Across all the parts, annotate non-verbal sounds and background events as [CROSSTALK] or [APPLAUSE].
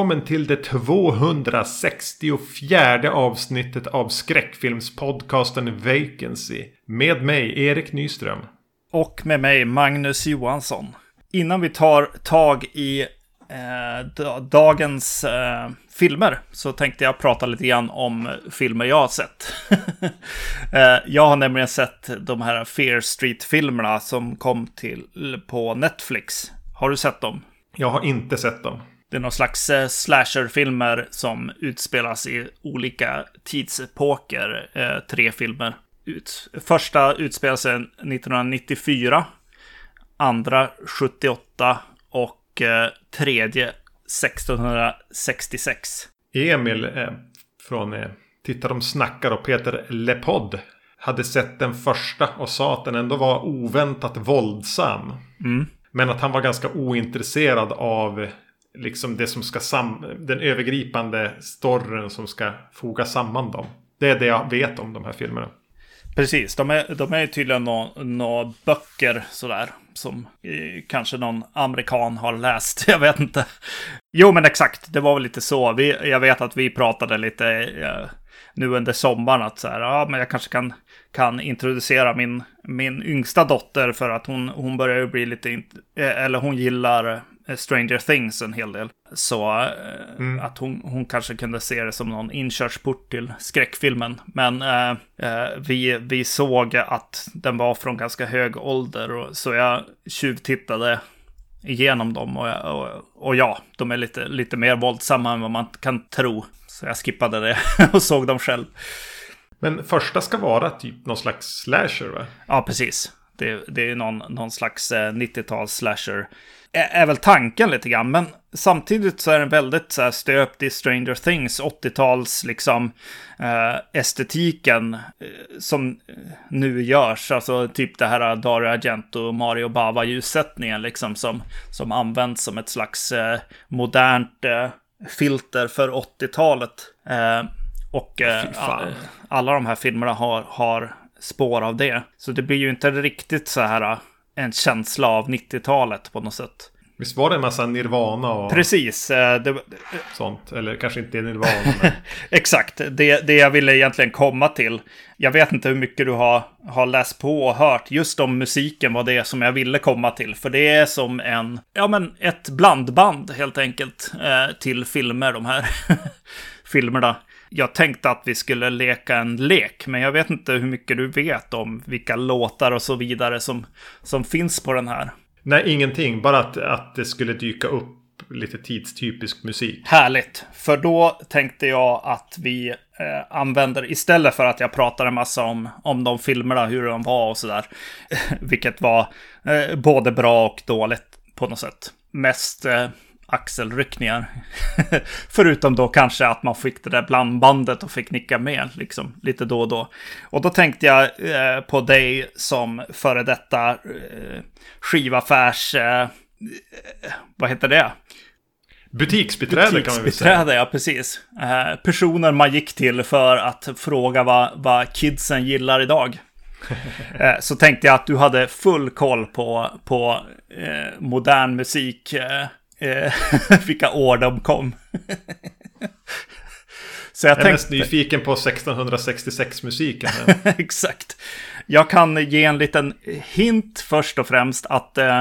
Välkommen till det 264 avsnittet av skräckfilmspodcasten Vacancy. Med mig, Erik Nyström. Och med mig, Magnus Johansson. Innan vi tar tag i eh, dagens eh, filmer så tänkte jag prata lite grann om filmer jag har sett. [LAUGHS] eh, jag har nämligen sett de här Fear Street-filmerna som kom till på Netflix. Har du sett dem? Jag har inte sett dem. Det är någon slags eh, slasherfilmer som utspelas i olika tidsepoker. Eh, tre filmer. Ut. Första utspelar sig 1994. Andra 78. Och eh, tredje 1666. Emil eh, från eh, Titta de snackar och Peter Lepodd hade sett den första och sa att den ändå var oväntat våldsam. Mm. Men att han var ganska ointresserad av liksom det som ska sam den övergripande storyn som ska foga samman dem. Det är det jag vet om de här filmerna. Precis, de är, de är tydligen några nå böcker sådär. Som eh, kanske någon amerikan har läst, [LAUGHS] jag vet inte. Jo men exakt, det var väl lite så. Vi, jag vet att vi pratade lite eh, nu under sommaren att så här, ja men jag kanske kan, kan introducera min, min yngsta dotter för att hon, hon börjar bli lite, eh, eller hon gillar Stranger Things en hel del. Så eh, mm. att hon, hon kanske kunde se det som någon inkörsport till skräckfilmen. Men eh, eh, vi, vi såg att den var från ganska hög ålder. Och, så jag tjuvtittade igenom dem. Och, och, och, ja, de är lite, lite mer våldsamma än vad man kan tro. Så jag skippade det [LAUGHS] och såg dem själv. Men första ska vara typ någon slags slasher va? Ja, precis. Det, det är någon, någon slags 90-tals slasher är, väl tanken lite grann. Men samtidigt så är den väldigt så här, stöpt i Stranger Things, 80-tals liksom eh, estetiken eh, som nu görs. Alltså typ det här Dario Argento Mario Bava ljussättningen liksom som, som används som ett slags eh, modernt eh, filter för 80-talet. Eh, och eh, alla de här filmerna har, har spår av det. Så det blir ju inte riktigt så här en känsla av 90-talet på något sätt. Visst var det en massa Nirvana och Precis. Eh, det... sånt? Eller kanske inte Nirvana. Men... [LAUGHS] Exakt, det, det jag ville egentligen komma till. Jag vet inte hur mycket du har, har läst på och hört. Just om musiken var det som jag ville komma till. För det är som en, ja men ett blandband helt enkelt. Eh, till filmer, de här [LAUGHS] filmerna. Jag tänkte att vi skulle leka en lek, men jag vet inte hur mycket du vet om vilka låtar och så vidare som, som finns på den här. Nej, ingenting. Bara att, att det skulle dyka upp lite tidstypisk musik. Härligt. För då tänkte jag att vi eh, använder, istället för att jag pratar en massa om, om de filmerna, hur de var och sådär, [LAUGHS] vilket var eh, både bra och dåligt på något sätt. Mest eh, axelryckningar. [LAUGHS] Förutom då kanske att man fick det där blandbandet och fick nicka med liksom lite då och då. Och då tänkte jag eh, på dig som före detta eh, skivaffärs... Eh, vad heter det? Butiksbiträde, Butiksbiträde kan man väl säga. ja precis. Eh, personer man gick till för att fråga vad, vad kidsen gillar idag. [LAUGHS] Eh, så tänkte jag att du hade full koll på, på eh, modern musik eh, [LAUGHS] vilka år de kom. [LAUGHS] Så jag, jag är tänkte... mest nyfiken på 1666-musiken. [LAUGHS] Exakt. Jag kan ge en liten hint först och främst att eh,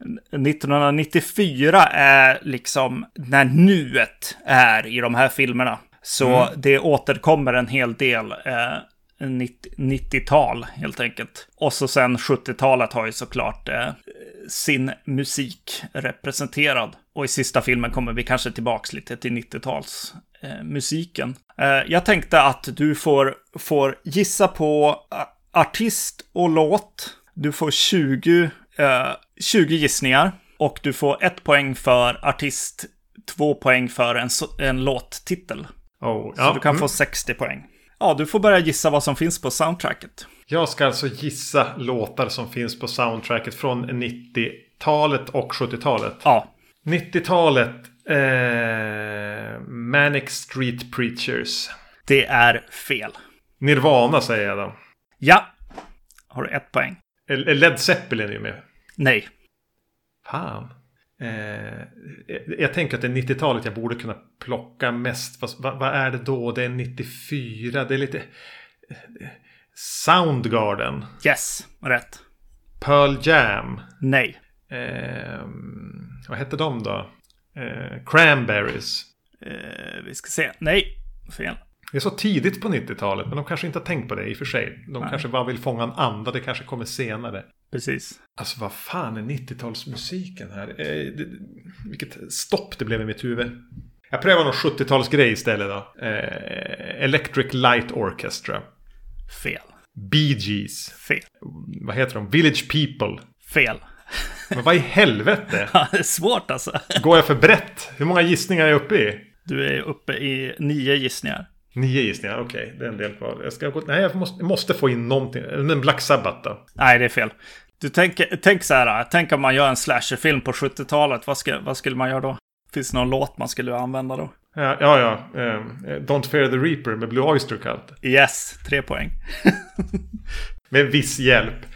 1994 är liksom när nuet är i de här filmerna. Så mm. det återkommer en hel del eh, 90-tal helt enkelt. Och så sen 70-talet har ju såklart eh, sin musik representerad. Och i sista filmen kommer vi kanske tillbaks lite till 90-tals eh. Eh, jag tänkte att du får, får gissa på artist och låt. Du får 20, 20 eh, gissningar. Och du får ett poäng för artist, två poäng för en, en låttitel. Oh, Så du kan mm. få 60 poäng. Ja, du får börja gissa vad som finns på soundtracket. Jag ska alltså gissa låtar som finns på soundtracket från 90-talet och 70-talet. Ja. 90-talet. Eh, Manic Street Preachers. Det är fel. Nirvana säger jag då. Ja. Har du ett poäng. Är Led Zeppelin är ju med. Nej. Fan. Eh, jag tänker att det är 90-talet jag borde kunna plocka mest. Fast vad, vad, är det då? Det är 94. Det är lite... Soundgarden. Yes, rätt. Pearl Jam. Nej. Eh, vad hette de då? Eh, Cranberries. Eh, vi ska se. Nej, fel. Det är så tidigt på 90-talet, men de kanske inte har tänkt på det i och för sig. De Nej. kanske bara vill fånga en anda, det kanske kommer senare. Precis. Alltså vad fan är 90-talsmusiken här? Eh, det, vilket stopp det blev i mitt huvud. Jag prövar någon 70-talsgrej istället då. Eh, Electric Light Orchestra. Fel. Bee Gees. Fel. Vad heter de? Village People. Fel. Men vad i helvete? [LAUGHS] det är svårt alltså. Går jag för brett? Hur många gissningar är jag uppe i? Du är uppe i nio gissningar. Nio gissningar, okej. Okay. Det är en del kvar. Jag, ska gå... Nej, jag måste, jag måste få in någonting. En Black Sabbath då? Nej, det är fel. Du tänker, tänk så här, tänk om man gör en slasherfilm på 70-talet. Vad, ska, vad skulle man göra då? Finns det någon låt man skulle använda då? Ja, ja. ja. Um, Don't Fear the Reaper med Blue Oyster Cult. Yes, tre poäng. [LAUGHS] med viss hjälp.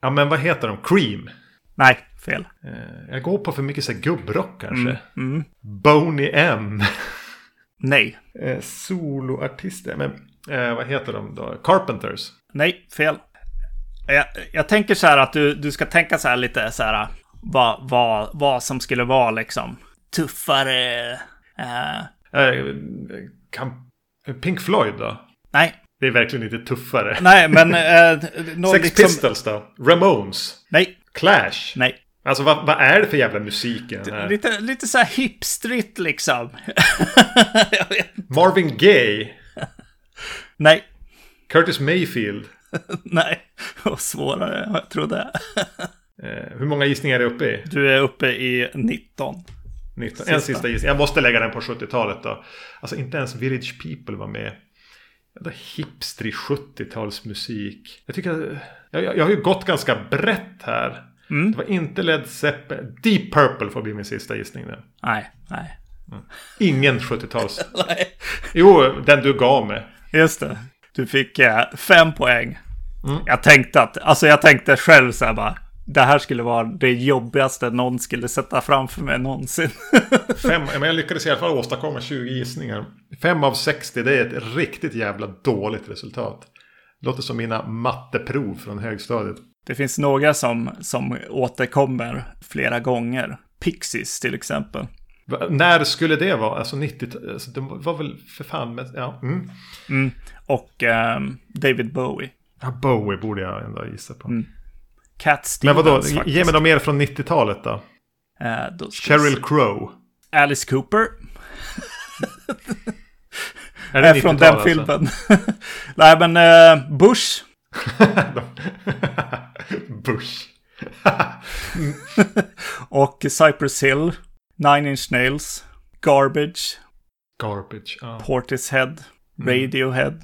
Ja, men vad heter de? Cream? Nej, fel. Uh, jag går på för mycket så här gubbrock kanske. Mm, mm. Boney M. [LAUGHS] Nej. Eh, soloartister. Men eh, vad heter de då? Carpenters? Nej, fel. Jag, jag tänker så här att du, du ska tänka så här lite så här. Vad, vad, vad som skulle vara liksom tuffare. Eh. Eh, kan, Pink Floyd då? Nej. Det är verkligen inte tuffare. Nej, men... [LAUGHS] Eh, Sex liksom... Pistols då? Ramones? Nej. Clash? Nej. Alltså vad, vad, är det för jävla musik i den här? Lite, lite så här hipstrigt liksom. [LAUGHS] Marvin Gaye? Nej. Curtis Mayfield? [LAUGHS] Nej, vad svårare än jag trodde. eh, hur många gissningar är du uppe i? Du är uppe i 19. 19. Sista. En sista gissning. Jag måste lägga den på 70-talet då. Alltså inte ens Village People var med. Ändå hipstrig 70-talsmusik. Jag tycker... Jag, jag, jag har ju gått ganska brett här. Mm. Det var inte Led Zeppelin. Deep Purple får bli min sista gissning nu. Nej, nej. Mm. Ingen 70-tals. [LAUGHS] nej. Jo, den du gav mig. Just det. Du fick eh, fem poäng. Mm. Jag tänkte att, alltså jag tänkte själv så här bara. Det här skulle vara det jobbigaste någon skulle sätta framför mig någonsin. [LAUGHS] Fem, men jag lyckades i alla fall åstadkomma 20 gissningar. Fem av 60, det är ett riktigt jävla dåligt resultat. Låter som mina matteprov från högstadiet. Det finns några som, som återkommer flera gånger. Pixies till exempel. Va, när skulle det vara? Alltså 90 alltså Det var väl för fan med, ja. Mm. Mm. Och um, David Bowie. Ja, Bowie borde jag ändå gissa på. Mm. Cat Stevens Men vadå, faktiskt. ge mig något mer från 90-talet då. Uh, då Sheryl Crow. Alice Cooper. [LAUGHS] är det från den alltså? filmen. [LAUGHS] Nej men uh, Bush. [LAUGHS] Bush. [LAUGHS] och Cypress Hill, Nine Inch Nails, Garbage. Garbage, ja. Portishead, mm. Radiohead.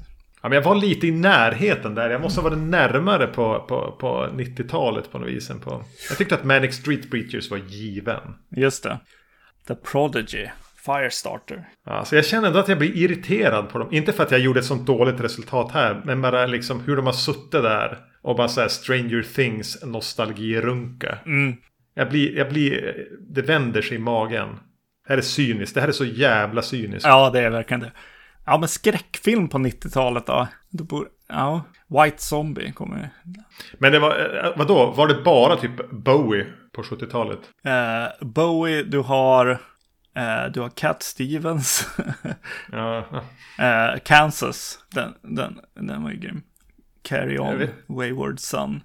Ja, men jag var lite i närheten där. Jag måste ha varit närmare på, på, på 90-talet på något vis. På... Jag tyckte att Manic Street Preachers var given. Just det. The Prodigy. Firestarter. Ja, så jag känner ändå att jag blir irriterad på dem. Inte för att jag gjorde ett sånt dåligt resultat här. Men bara liksom hur de har suttit där. Och bara såhär Stranger Things nostalgirunka. Mm. Jag blir, jag blir, det vänder sig i magen. Det här är cyniskt. Det här är så jävla cyniskt. Ja, det är verkligen det. Ja, men skräckfilm på 90-talet då? då bor, ja, White Zombie kommer Men det var, eh, vadå? Var det bara typ Bowie på 70-talet? Uh, eh, Bowie, du har du har Cat Stevens. [LAUGHS] ja. uh, Kansas. Den, den, den var ju grym. Carry On, Wayward Son.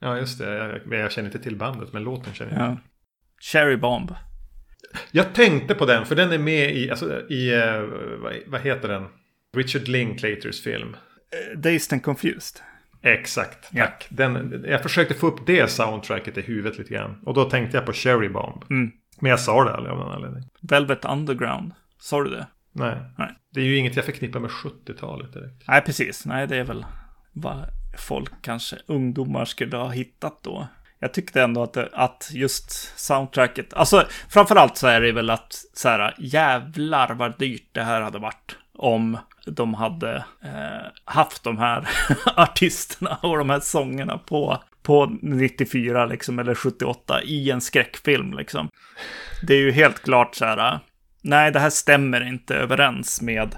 Ja, just det. Jag, jag, känner inte till bandet, men låten känner jag. Ja. Cherry Bomb. Jag tänkte på den, för den är med i, alltså, i vad, vad, heter den? Richard Linklaters film. Dazed and Confused. Exakt, tack. Ja. Den, jag försökte få upp det soundtracket i huvudet lite grann. Och då tänkte jag på Cherry Bomb. Mm. Men jag sa det aldrig av någon anledning. Velvet Underground. Sa du det? Nej. Nej. Det är ju inget jag förknippar med 70-talet direkt. Nej, precis. Nej, det är väl vad folk, kanske ungdomar, skulle ha hittat då. Jag tyckte ändå att, att just soundtracket, alltså framförallt så är det väl att så här, jävlar vad dyrt det här hade varit om de hade eh, haft de här [LAUGHS] artisterna och de här sångerna på, på 94 liksom, eller 78 i en skräckfilm liksom. Det är ju helt klart så här, nej det här stämmer inte överens med,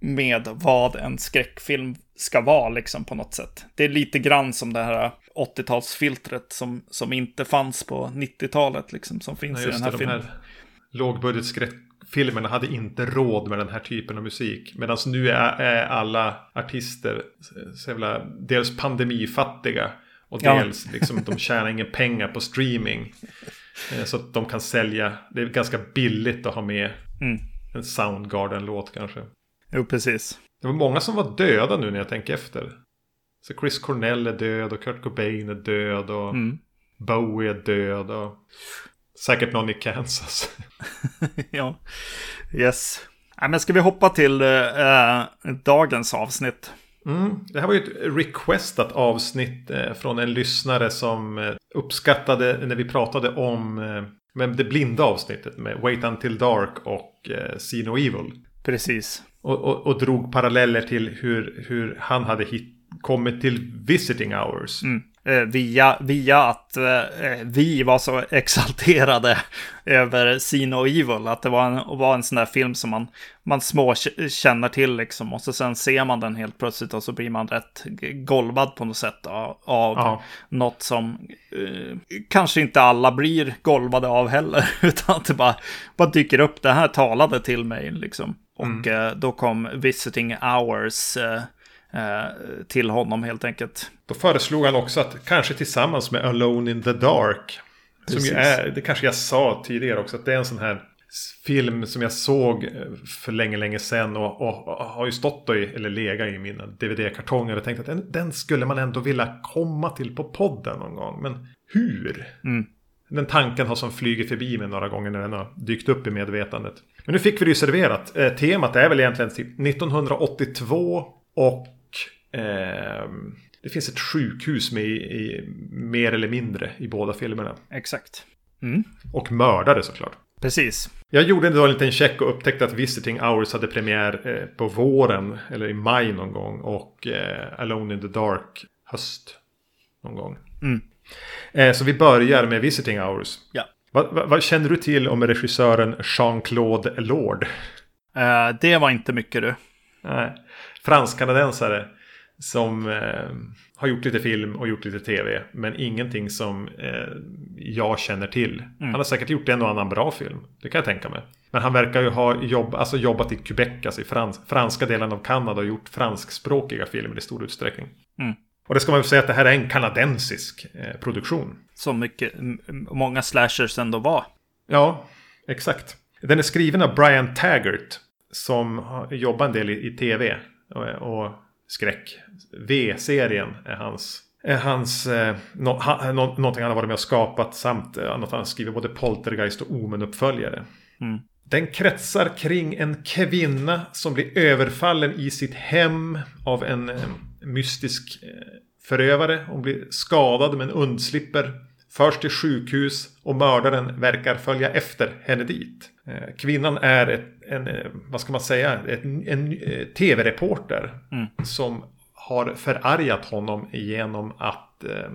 med vad en skräckfilm ska vara liksom på något sätt. Det är lite grann som det här 80-talsfiltret som, som inte fanns på 90-talet liksom, som finns Ja, i den här det, filmen. De här lågbudgetskräckfilmerna hade inte råd med den här typen av musik. Medan nu är, är alla artister så jävla, dels pandemifattiga och Ja. dels liksom, de tjänar inga pengar på streaming. Eh, Så att de kan sälja, det är ganska billigt att ha med Mm. en Soundgarden-låt kanske. Jo, precis. Det var många som var döda nu när jag tänker efter. Så Chris Cornell är död och Kurt Cobain är död och Mm. Bowie är död och säkert någon i Kansas. [LAUGHS] ja, yes. Men ska vi hoppa till eh, dagens avsnitt? Mm, det här var ju ett requestat avsnitt eh, från en lyssnare som eh, uppskattade när vi pratade om eh, det blinda avsnittet med Wait Until Dark och See No Evil. Precis. Och, och, och drog paralleller till hur, hur han hade hit, kommit till visiting hours. Mm. Eh, via, via att eh, vi var så exalterade [LAUGHS] över Sino och Evil. Att det var en, var en sån där film som man, man små känner till liksom. Och så sen ser man den helt plötsligt och så blir man rätt golvad på något sätt av, av Ja. något som eh, kanske inte alla blir golvade av heller. [LAUGHS] Utan att det bara, bara dyker upp. Det här talade till mig liksom. Och eh, då kom Visiting Hours eh, eh, till honom helt enkelt. Då föreslog han också att kanske tillsammans med Alone in the Dark. Som Precis. ju är, det kanske jag sa tidigare också, att det är en sån här film som jag såg eh, för länge, länge sedan och, och, och har ju stått i, eller legat i mina DVD-kartonger och tänkt att den, den skulle man ändå vilja komma till på podden någon gång. Men hur? Mm. Den tanken har som flugit förbi mig några gånger när den har dykt upp i medvetandet. Men nu fick vi det ju serverat. Eh, temat är väl egentligen typ 1982 och ehm, det finns ett sjukhus med i, mer eller mindre i båda filmerna. Exakt. Mm. Och mördare såklart. Precis. Jag gjorde då en liten check och upptäckte att Visiting Hours hade premiär eh, på våren eller i maj någon gång och eh, Alone in the Dark höst någon gång. Mm. Eh, så vi börjar med Visiting Hours. Ja. Vad, vad, vad känner du till om regissören Jean-Claude Lord? Eh, det var inte mycket du. Nej. Fransk-kanadensare som eh, har gjort lite film och gjort lite tv. Men ingenting som eh, jag känner till. Han har säkert gjort en och annan bra film. Det kan jag tänka mig. Men han verkar ju ha jobb, alltså jobbat i Quebec, alltså i frans, franska delen av Kanada och gjort franskspråkiga filmer i stor utsträckning. Mm. Och det ska man väl säga att det här är en kanadensisk eh, produktion. Så mycket, många slashers ändå var. Ja, exakt. Den är skriven av Brian Taggart. Som har jobbat en del i, i tv och, och skräck. V-serien är hans. Är hans eh, nå, ha, nå, någonting han har varit med och skapat samt eh, något han skriver både Poltergeist och Omen-uppföljare. Mm. Den kretsar kring en kvinna som blir överfallen i sitt hem av en eh, mystisk eh, förövare. Hon blir skadad men undslipper. Förs till sjukhus och mördaren verkar följa efter henne dit. Eh, Kvinnan är ett, en, eh, vad ska man säga, ett, en eh, tv-reporter Mm. som har förargat honom genom att eh,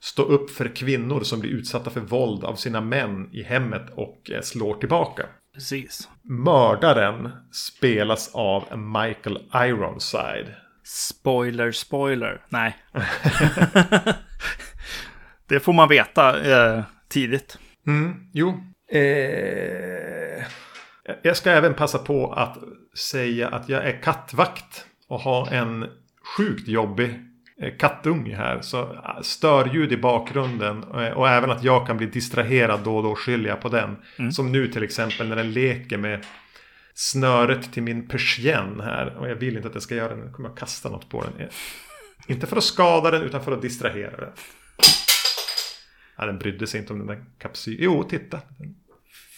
stå upp för kvinnor som blir utsatta för våld av sina män i hemmet och eh, slår tillbaka. Precis. Mördaren spelas av Michael Ironside. Spoiler, spoiler. Nej. [LAUGHS] [LAUGHS] det får man veta eh, tidigt. Mm, jo. Eh, jag ska även passa på att säga att jag är kattvakt och har en sjukt jobbig eh, kattunge här. Så eh, störljud i bakgrunden eh, och även att jag kan bli distraherad då och då skyller jag på den. Som nu till exempel när den leker med snöret till min persienn här. Och jag vill inte att jag ska göra det. Nu kommer jag kasta något på den. Inte för att skada den utan för att distrahera den. Ja, den brydde sig inte om den där kapsylen. Jo, titta. Den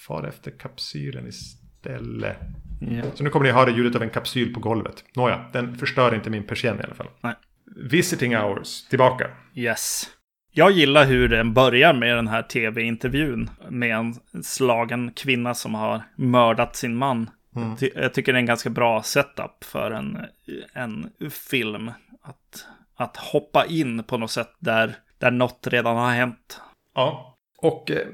far efter kapsylen istället. Ja. Så nu kommer ni höra ljudet av en kapsyl på golvet. Nåja, den förstör inte min persienn i alla fall. Nej. Visiting hours, tillbaka. Yes. Jag gillar hur den börjar med den här tv-intervjun med en slagen kvinna som har mördat sin man. Jag ty- Jag tycker det är en ganska bra setup för en, en film. Att, att hoppa in på något sätt där, där något redan har hänt. Ja, och eh,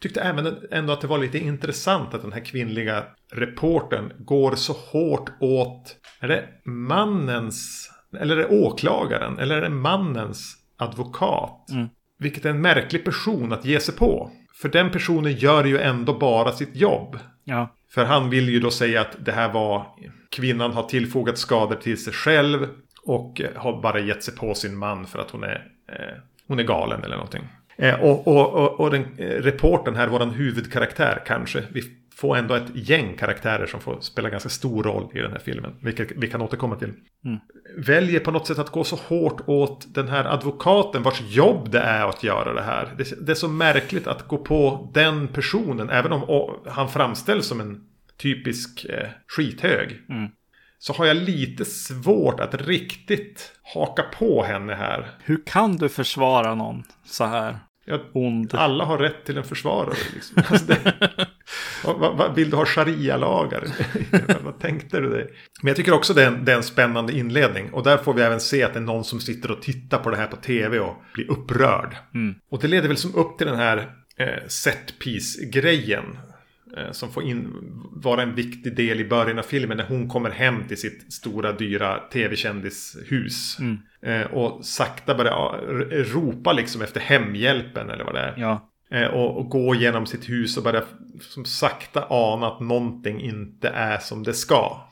tyckte även ändå att det var lite intressant att den här kvinnliga reporten går så hårt åt, är det mannens, eller är det åklagaren, eller är det mannens advokat? Mm. Vilket är en märklig person att ge sig på. För den personen gör ju ändå bara sitt jobb. Ja. För han vill ju då säga att det här var kvinnan har tillfogat skador till sig själv och eh, har bara gett sig på sin man för att hon är, eh, hon är galen eller någonting. Eh, och, och, och, och den eh, reporten här, våran huvudkaraktär kanske, vi får ändå ett gäng karaktärer som får spela ganska stor roll i den här filmen. Vilket vi kan återkomma till. Mm. Väljer på något sätt att gå så hårt åt den här advokaten vars jobb det är att göra det här. Det, det är så märkligt att gå på den personen, även om han framställs som en typisk eh, skithög. Mm. Så har jag lite svårt att riktigt haka på henne här. Hur kan du försvara någon så här Jag, alla har rätt till en försvarare. Liksom. Alltså det, [LAUGHS] vad, vad, vill du ha sharia-lagar? vad tänkte du dig? Men jag tycker också det är, en, det är en spännande inledning. Och där får vi även se att det är någon som sitter och tittar på det här på tv och blir upprörd. Mm. Och det leder väl som upp till den här eh, set piece-grejen. Eh, som får in, vara en viktig del i början av filmen när hon kommer hem till sitt stora dyra tv-kändishus. Mm. Eh, och sakta börjar ropa liksom efter hemhjälpen eller vad det är. Ja. Eh, och, och gå genom sitt hus och börja som sakta ana att någonting inte är som det ska.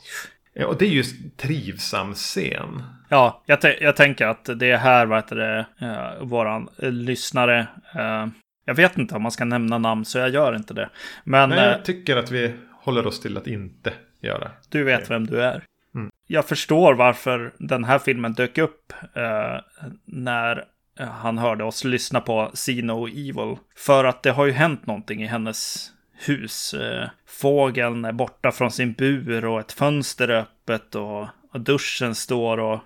Eh, och det är ju en trivsam scen. Ja, jag, jag tänker att det är här, vad heter det, uh, våran lyssnare. Uh, jag vet inte om man ska nämna namn, så jag gör inte det. Men eh, jag tycker att vi håller oss till att inte göra. du vet vem du är. Mm. Jag förstår varför den här filmen dök upp eh, när han hörde oss lyssna på See No Evil. För att det har ju hänt någonting i hennes hus. Eh, fågeln är borta från sin bur och ett fönster är öppet och, och duschen står och,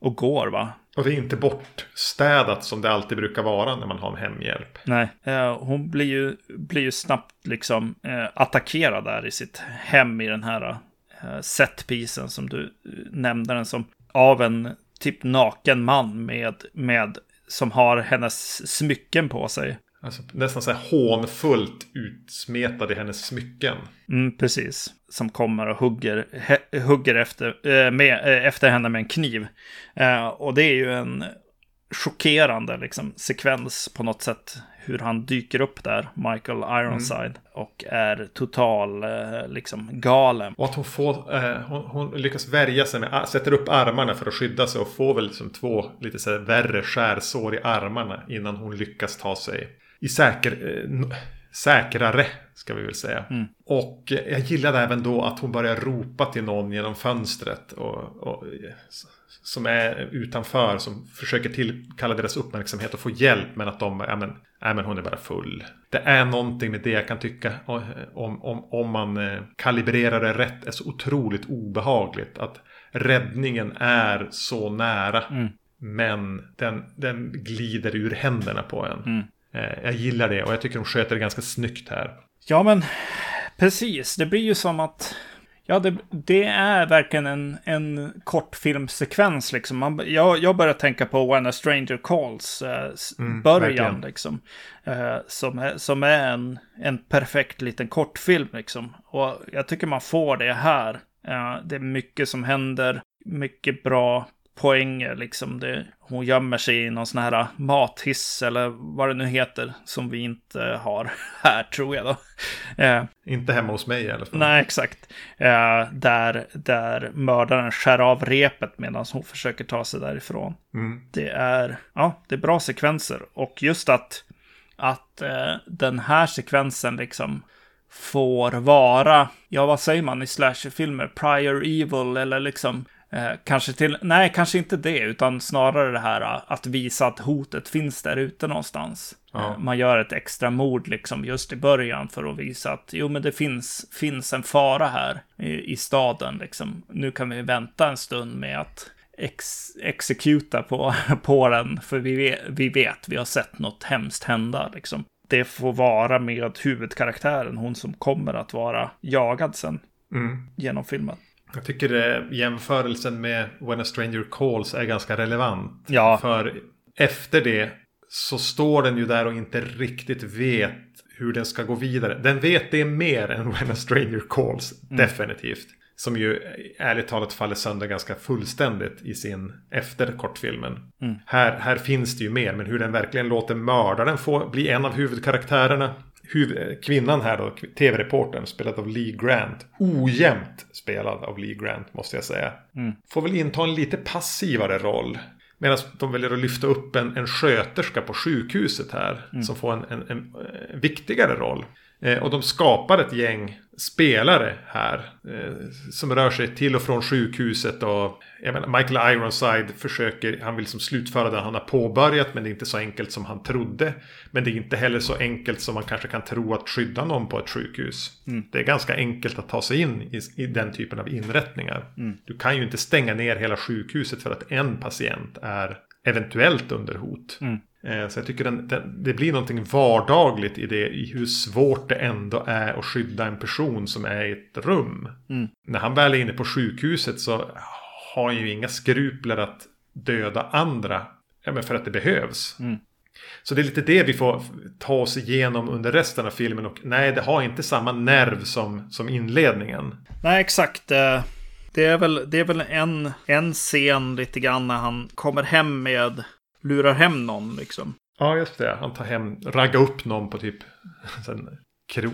och går va. Och det är inte bortstädat som det alltid brukar vara när man har en hemhjälp. Nej, eh, hon blir ju, blir ju snabbt liksom eh, attackerad där i sitt hem i den här eh, setpisen som du nämnde den som. Av en typ naken man med, med som har hennes smycken på sig. Alltså nästan så här hånfullt utsmetad i hennes smycken. Mm, precis. Som kommer och hugger, he, hugger efter, eh, med, eh, efter henne med en kniv. Eh, och det är ju en chockerande liksom, sekvens på något sätt. Hur han dyker upp där, Michael Ironside. Mm. Och är total eh, liksom galen. Och att hon, får, eh, hon, hon lyckas värja sig med, sätter upp armarna för att skydda sig och får väl liksom två lite så här värre skärsår i armarna innan hon lyckas ta sig i säker, eh, säkrare, ska vi väl säga. Mm. Och jag gillade även då att hon börjar ropa till någon genom fönstret. Och, och, som är utanför, som försöker tillkalla deras uppmärksamhet och få hjälp. Men att de, ja men, ja, men hon är bara full. Det är någonting med det jag kan tycka om, om, om man eh, kalibrerar det rätt är så otroligt obehagligt. Att räddningen är så nära. Mm. Men den, den glider ur händerna på en. Mm. Eh, Jag gillar det och jag tycker de sköter det ganska snyggt här. Ja, men precis. Det blir ju som att... Ja, det, det är verkligen en, en kortfilmsekvens liksom. Man, jag, jag börjar tänka på When a Stranger Calls, eh, Mm, början verkligen. liksom. Eh, som är, som är en, en perfekt liten kortfilm liksom. Och jag tycker man får det här. Eh, det är mycket som händer, mycket bra poänger liksom. Det, hon gömmer sig i någon sån här mathiss eller vad det nu heter som vi inte har [LAUGHS] här tror jag då. Eh, Inte hemma hos mig i alla fall. nej, exakt. Eh, där, där mördaren skär av repet medan hon försöker ta sig därifrån. Mm. Det är, ja, det är bra sekvenser. Och just att, att eh, den här sekvensen liksom får vara, ja vad säger man i slasherfilmer, prior evil eller liksom eh, kanske till, nej kanske inte det, utan snarare det här eh, att visa att hotet finns där ute någonstans. Ja. Eh, man gör ett extra mord liksom just i början för att visa att jo men det finns, finns en fara här i, i staden liksom. Nu kan vi vänta en stund med att ex exekuta på, [LAUGHS] på den. För vi vet, vi vet, vi har sett något hemskt hända liksom. Det får vara med huvudkaraktären, hon som kommer att vara jagad sen Mm. genom filmen. Jag tycker eh, jämförelsen med When a Stranger Calls är ganska relevant. Ja. För efter det så står den ju där och inte riktigt vet hur den ska gå vidare. Den vet det mer än [LAUGHS] When a Stranger Calls, mm. definitivt. Som ju ärligt talat faller sönder ganska fullständigt i sin efter kortfilmen. Mm. Här, här finns det ju mer, men hur den verkligen låter mördaren få bli en av huvudkaraktärerna. Kvinnan här då, tv-reportern, spelad av Lee Grant. Ojämnt spelad av Lee Grant, måste jag säga. Mm. Får väl inta en lite passivare roll. Medan de väljer att lyfta upp en, en sköterska på sjukhuset här. Mm. Som får en, en, en viktigare roll. Eh, och de skapar ett gäng spelare här. Eh, som rör sig till och från sjukhuset. Och jag menar, Michael Ironside försöker, han vill som slutföra det han har påbörjat. Men det är inte så enkelt som han trodde. Men det är inte heller så enkelt som man kanske kan tro att skydda någon på ett sjukhus. Mm. Det är ganska enkelt att ta sig in i, i den typen av inrättningar. Mm. Du kan ju inte stänga ner hela sjukhuset för att en patient är eventuellt under hot. Mm. Eh, så jag tycker den, den, det blir någonting vardagligt i det. I hur svårt det ändå är att skydda en person som är i ett rum. Mm. När han väl är inne på sjukhuset så har han ju inga skrupler att döda andra. Ja, men för att det behövs. Mm. Så det är lite det vi får ta oss igenom under resten av filmen. Och nej, det har inte samma nerv som, som inledningen. Nej, exakt. Eh, det är väl, det är väl en, en scen lite grann när han kommer hem med lurar hem någon liksom. Ja, just det. Han tar hem, raggar upp någon på typ, [LAUGHS] sen, kro,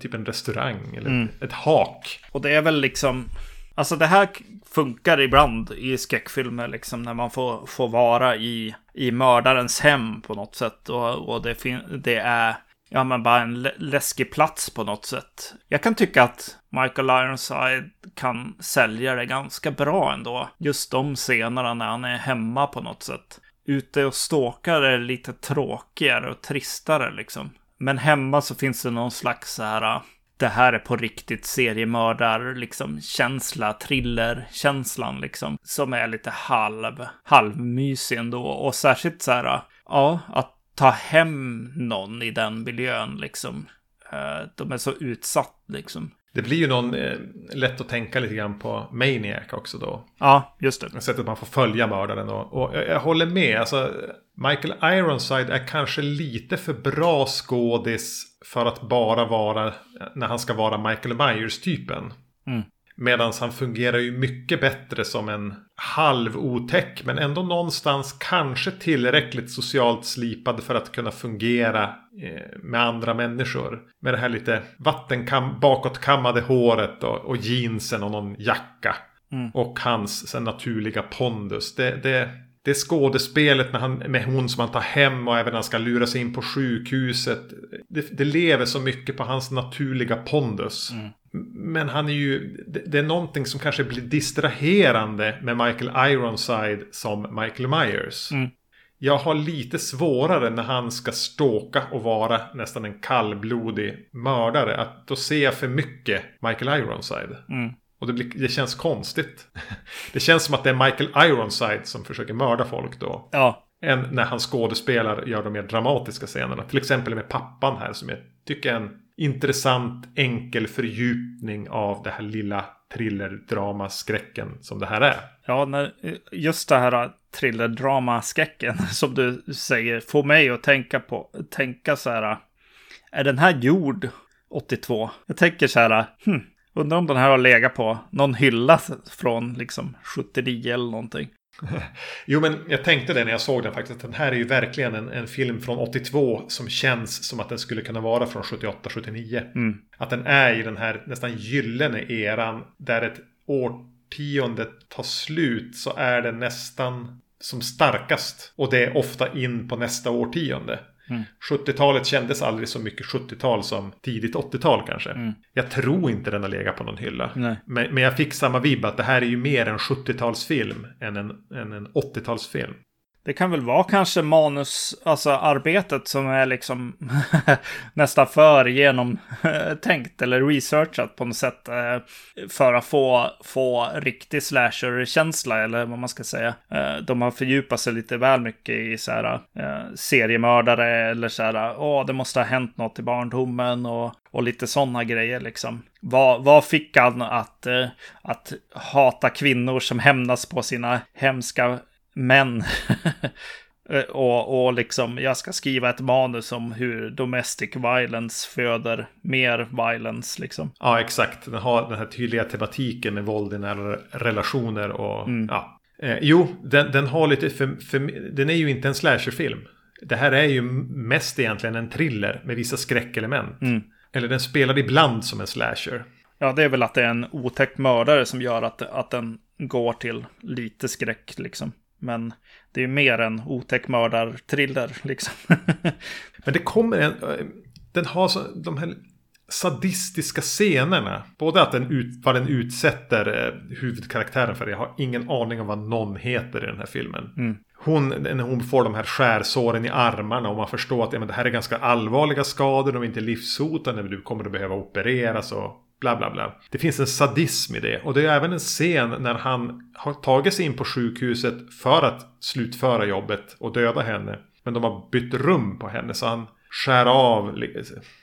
typ en restaurang eller mm. ett hak. Och det är väl liksom, alltså det här funkar ibland i skräckfilmer liksom när man får, får vara i, i mördarens hem på något sätt. Och, och det, det är ja, men bara en läskig plats på något sätt. Jag kan tycka att Michael Ironside kan sälja det ganska bra ändå. Just de scenerna när han är hemma på något sätt ute och ståkar är lite tråkigare och tristare liksom. Men hemma så finns det någon slags så här, äh, det här är på riktigt seriemördar, liksom känsla, thriller-känslan liksom. Som är lite halv, halvmysig ändå. Och särskilt så här, äh, ja, att ta hem någon i den miljön liksom. Äh, de är så utsatt liksom. Det blir ju någon eh, lätt att tänka lite grann på Maniac också då. Ja, just det. Sättet man får följa mördaren och, och jag, jag, håller med. Alltså, Michael Ironside är kanske lite för bra skådis för att bara vara när han ska vara Michael Myers-typen. Mm. Medan han fungerar ju mycket bättre som en halv otäck men ändå någonstans kanske tillräckligt socialt slipad för att kunna fungera eh, med andra människor. Med det här lite vattenkam bakåtkammade håret och, och jeansen och någon jacka. Mm. Och hans sen, naturliga pondus. Det, det, det skådespelet med, han, med hon som han tar hem och även när han ska lura sig in på sjukhuset. Det, det lever så mycket på hans naturliga pondus. Mm. Men han är ju, det är någonting som kanske blir distraherande med Michael Ironside som Michael Myers. Mm. Jag har lite svårare när han ska ståka och vara nästan en kallblodig mördare. Att då ser jag för mycket Michael Ironside. Mm. Och det, blir, det känns konstigt. [LAUGHS] Det känns som att det är Michael Ironside som försöker mörda folk då. Ja. Än när han skådespelar gör de mer dramatiska scenerna. Till exempel med pappan här som jag tycker är en intressant enkel fördjupning av det här lilla thrillerdramaskräcken som det här är. Ja, när, just det här thrillerdramaskräcken [LAUGHS] som du säger får mig att tänka på, tänka så här. Är den här gjord 82? Jag tänker så här, hmm, undrar om den här har legat på någon hylla från liksom 79 eller någonting. [LAUGHS] Jo, men jag tänkte det när jag såg den faktiskt. Den här är ju verkligen en, en film från 82 som känns som att den skulle kunna vara från 78-79. Mm. Att den är i den här nästan gyllene eran där ett årtionde tar slut så är den nästan som starkast. Och det är ofta in på nästa årtionde. Mm. 70-talet kändes aldrig så mycket 70-tal som tidigt 80-tal kanske. Mm. Jag tror inte den har legat på någon hylla. Men, men, jag fick samma vibb att det här är ju mer en 70-talsfilm än en, än en 80-talsfilm. Det kan väl vara kanske manus, alltså arbetet som är liksom [LAUGHS] nästan för genomtänkt eller researchat på något sätt. Eh, för att få, få riktig slasher-känsla eller vad man ska säga. Eh, de har fördjupat sig lite väl mycket i så här eh, seriemördare eller så här, åh, det måste ha hänt något i barndomen och, och lite sådana grejer liksom. Vad, vad fick han att, att hata kvinnor som hämnas på sina hemska men [LAUGHS] Eh, Och, och liksom, jag ska skriva ett manus om hur domestic violence föder mer violence liksom. Ja, exakt. Den har den här tydliga tematiken med våld i nära relationer och ja. Eh, jo, den, den har lite för, för, Den är ju inte en slasherfilm. Det här är ju mest egentligen en thriller med vissa skräckelement. Eller den spelar ibland som en slasher. Ja, det är väl att det är en otäck mördare som gör att, att den går till lite skräck liksom. Men det är ju mer en otäck mördarthriller liksom. [LAUGHS] Men det kommer en... Den har så, de här sadistiska scenerna. Både att den ut, vad den utsätter eh, huvudkaraktären för. Jag har ingen aning om vad någon heter i den här filmen. Hon, när hon får de här skärsåren i armarna och man förstår att ja, men det här är ganska allvarliga skador. De är inte livshotande. Men du kommer att behöva opereras och bla bla bla. Det finns en sadism i det. Och det är även en scen när han har tagit sig in på sjukhuset för att slutföra jobbet och döda henne. Men de har bytt rum på henne så han skär av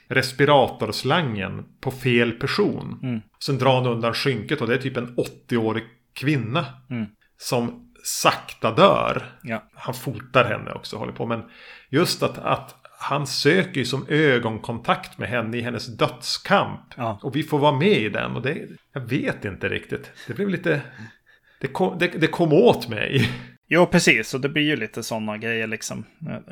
respiratorslangen på fel person. Mm. Sen drar han undan skynket och det är typ en 80-årig kvinna. Mm. Som sakta dör. Ja. Han fotar henne också, håller på. Men just att, att han söker ju som ögonkontakt med henne i hennes dödskamp. Ja. Och vi får vara med i den. Och det, jag vet inte riktigt. Det blev lite... Det kom, det, det kom åt mig. Jo, precis. Och det blir ju lite sådana grejer liksom.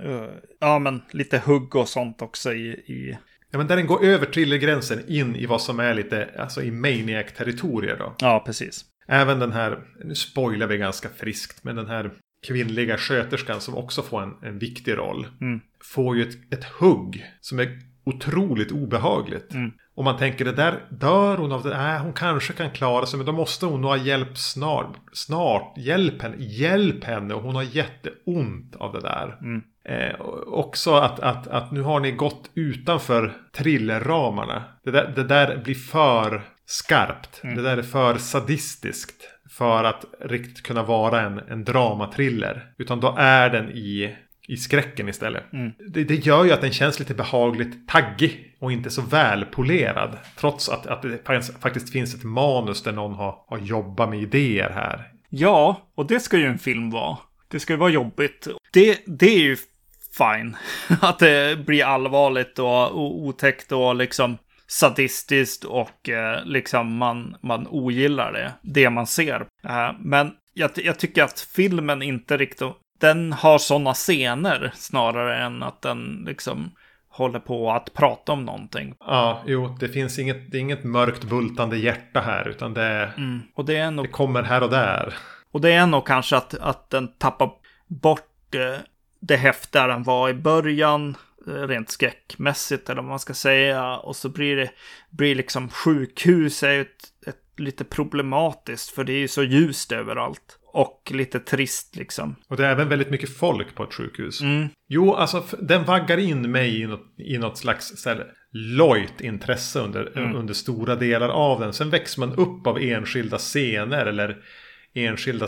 Eh, Ja, men lite hugg och sånt också i... i... Ja, men där den går över thrillergränsen in i vad som är lite, alltså i Maniac-territorier då. Ja, precis. Även den här, nu spoilar vi ganska friskt, men den här kvinnliga sköterskan som också får en, en viktig roll. Mm. Får ju ett, ett hugg som är otroligt obehagligt. Mm. Och man tänker det där, dör hon av det? Nej, hon kanske kan klara sig, men då måste hon nog ha hjälp snart. Snart, hjälp henne, hjälp henne. Och hon har jätteont av det där. Mm. Eh, också att, att, att nu har ni gått utanför thrillerramarna. Det där, det där blir för skarpt. Mm. Det där är för sadistiskt. För att riktigt kunna vara en, en dramatriller. Utan då är den i, i skräcken istället. Mm. Det, det gör ju att den känns lite behagligt taggig. Och inte så välpolerad. Trots att, att det faktiskt finns ett manus där någon har, har jobbat med idéer här. Ja, och det ska ju en film vara. Det ska ju vara jobbigt. Det, det är ju fine. [LAUGHS] Att det blir allvarligt och, och otäckt och liksom sadistiskt och eh, liksom man, man ogillar det. Det man ser. Eh, men jag, jag tycker att filmen inte riktigt... Den har sådana scener snarare än att den liksom håller på att prata om någonting. Ja, jo, det finns inget, det är inget mörkt bultande hjärta här. Utan det, Mm. Och det är nog det kommer här och där. Och det är nog kanske att, att den tappar bort det häftiga den var i början, eh, rent skräckmässigt eller vad man ska säga. Och så blir det, blir liksom sjukhus är ju ett, ett, lite problematiskt för det är ju så ljust överallt. Och lite trist liksom. Och det är även väldigt mycket folk på ett sjukhus. Mm. Jo, alltså den vaggar in mig i något, i något slags här, lojt intresse under, Mm. under stora delar av den. Sen växer man upp av enskilda scener eller enskilda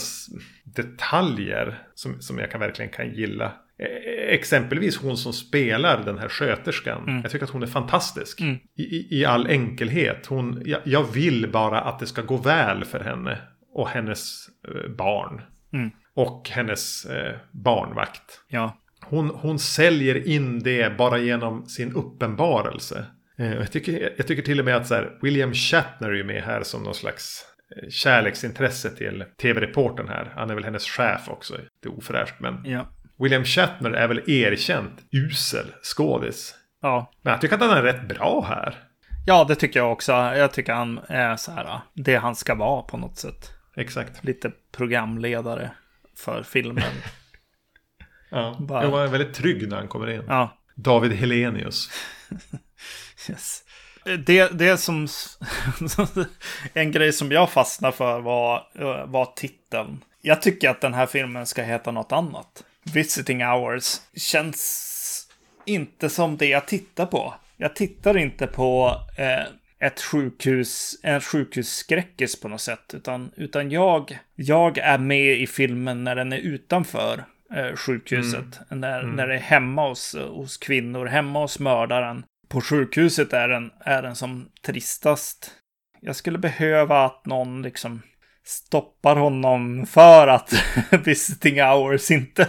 detaljer som, som jag kan verkligen kan gilla. E- Exempelvis hon som spelar den här sköterskan. Mm. Jag tycker att hon är fantastisk. Mm. I, i, all enkelhet. Hon, jag, jag vill bara att det ska gå väl för henne. Och hennes eh, barn. Mm. Och hennes eh, barnvakt. Ja. Hon, hon säljer in det bara genom sin uppenbarelse. Eh, Jag tycker, jag tycker till och med att så här, William Shatner är med här som någon slags kärleksintresse till tv-reportern här. Han är väl hennes chef också. Det är ofräscht men Ja. William Shatner är väl erkänt usel skådis. Ja. Men jag tycker att han är rätt bra här. Ja, det tycker jag också. Jag tycker han är så här, det han ska vara på något sätt. Exakt. Lite programledare för filmen. [LAUGHS] Ja. Bara- Jag var väldigt trygg när han kommer in. Ja, David Helenius. [LAUGHS] Yes. Det, det som... [LAUGHS] en grej som jag fastnade för var, var titeln. Jag tycker att den här filmen ska heta något annat. Visiting Hours känns inte som det jag tittar på. Jag tittar inte på eh, ett sjukhus, en sjukhusskräckis på något sätt. Utan, utan jag, jag är med i filmen när den är utanför eh, sjukhuset. När, när det är hemma hos, hos kvinnor, hemma hos mördaren. På sjukhuset är den, är den som tristast. Jag skulle behöva att någon liksom stoppar honom för att [LAUGHS] visiting hours inte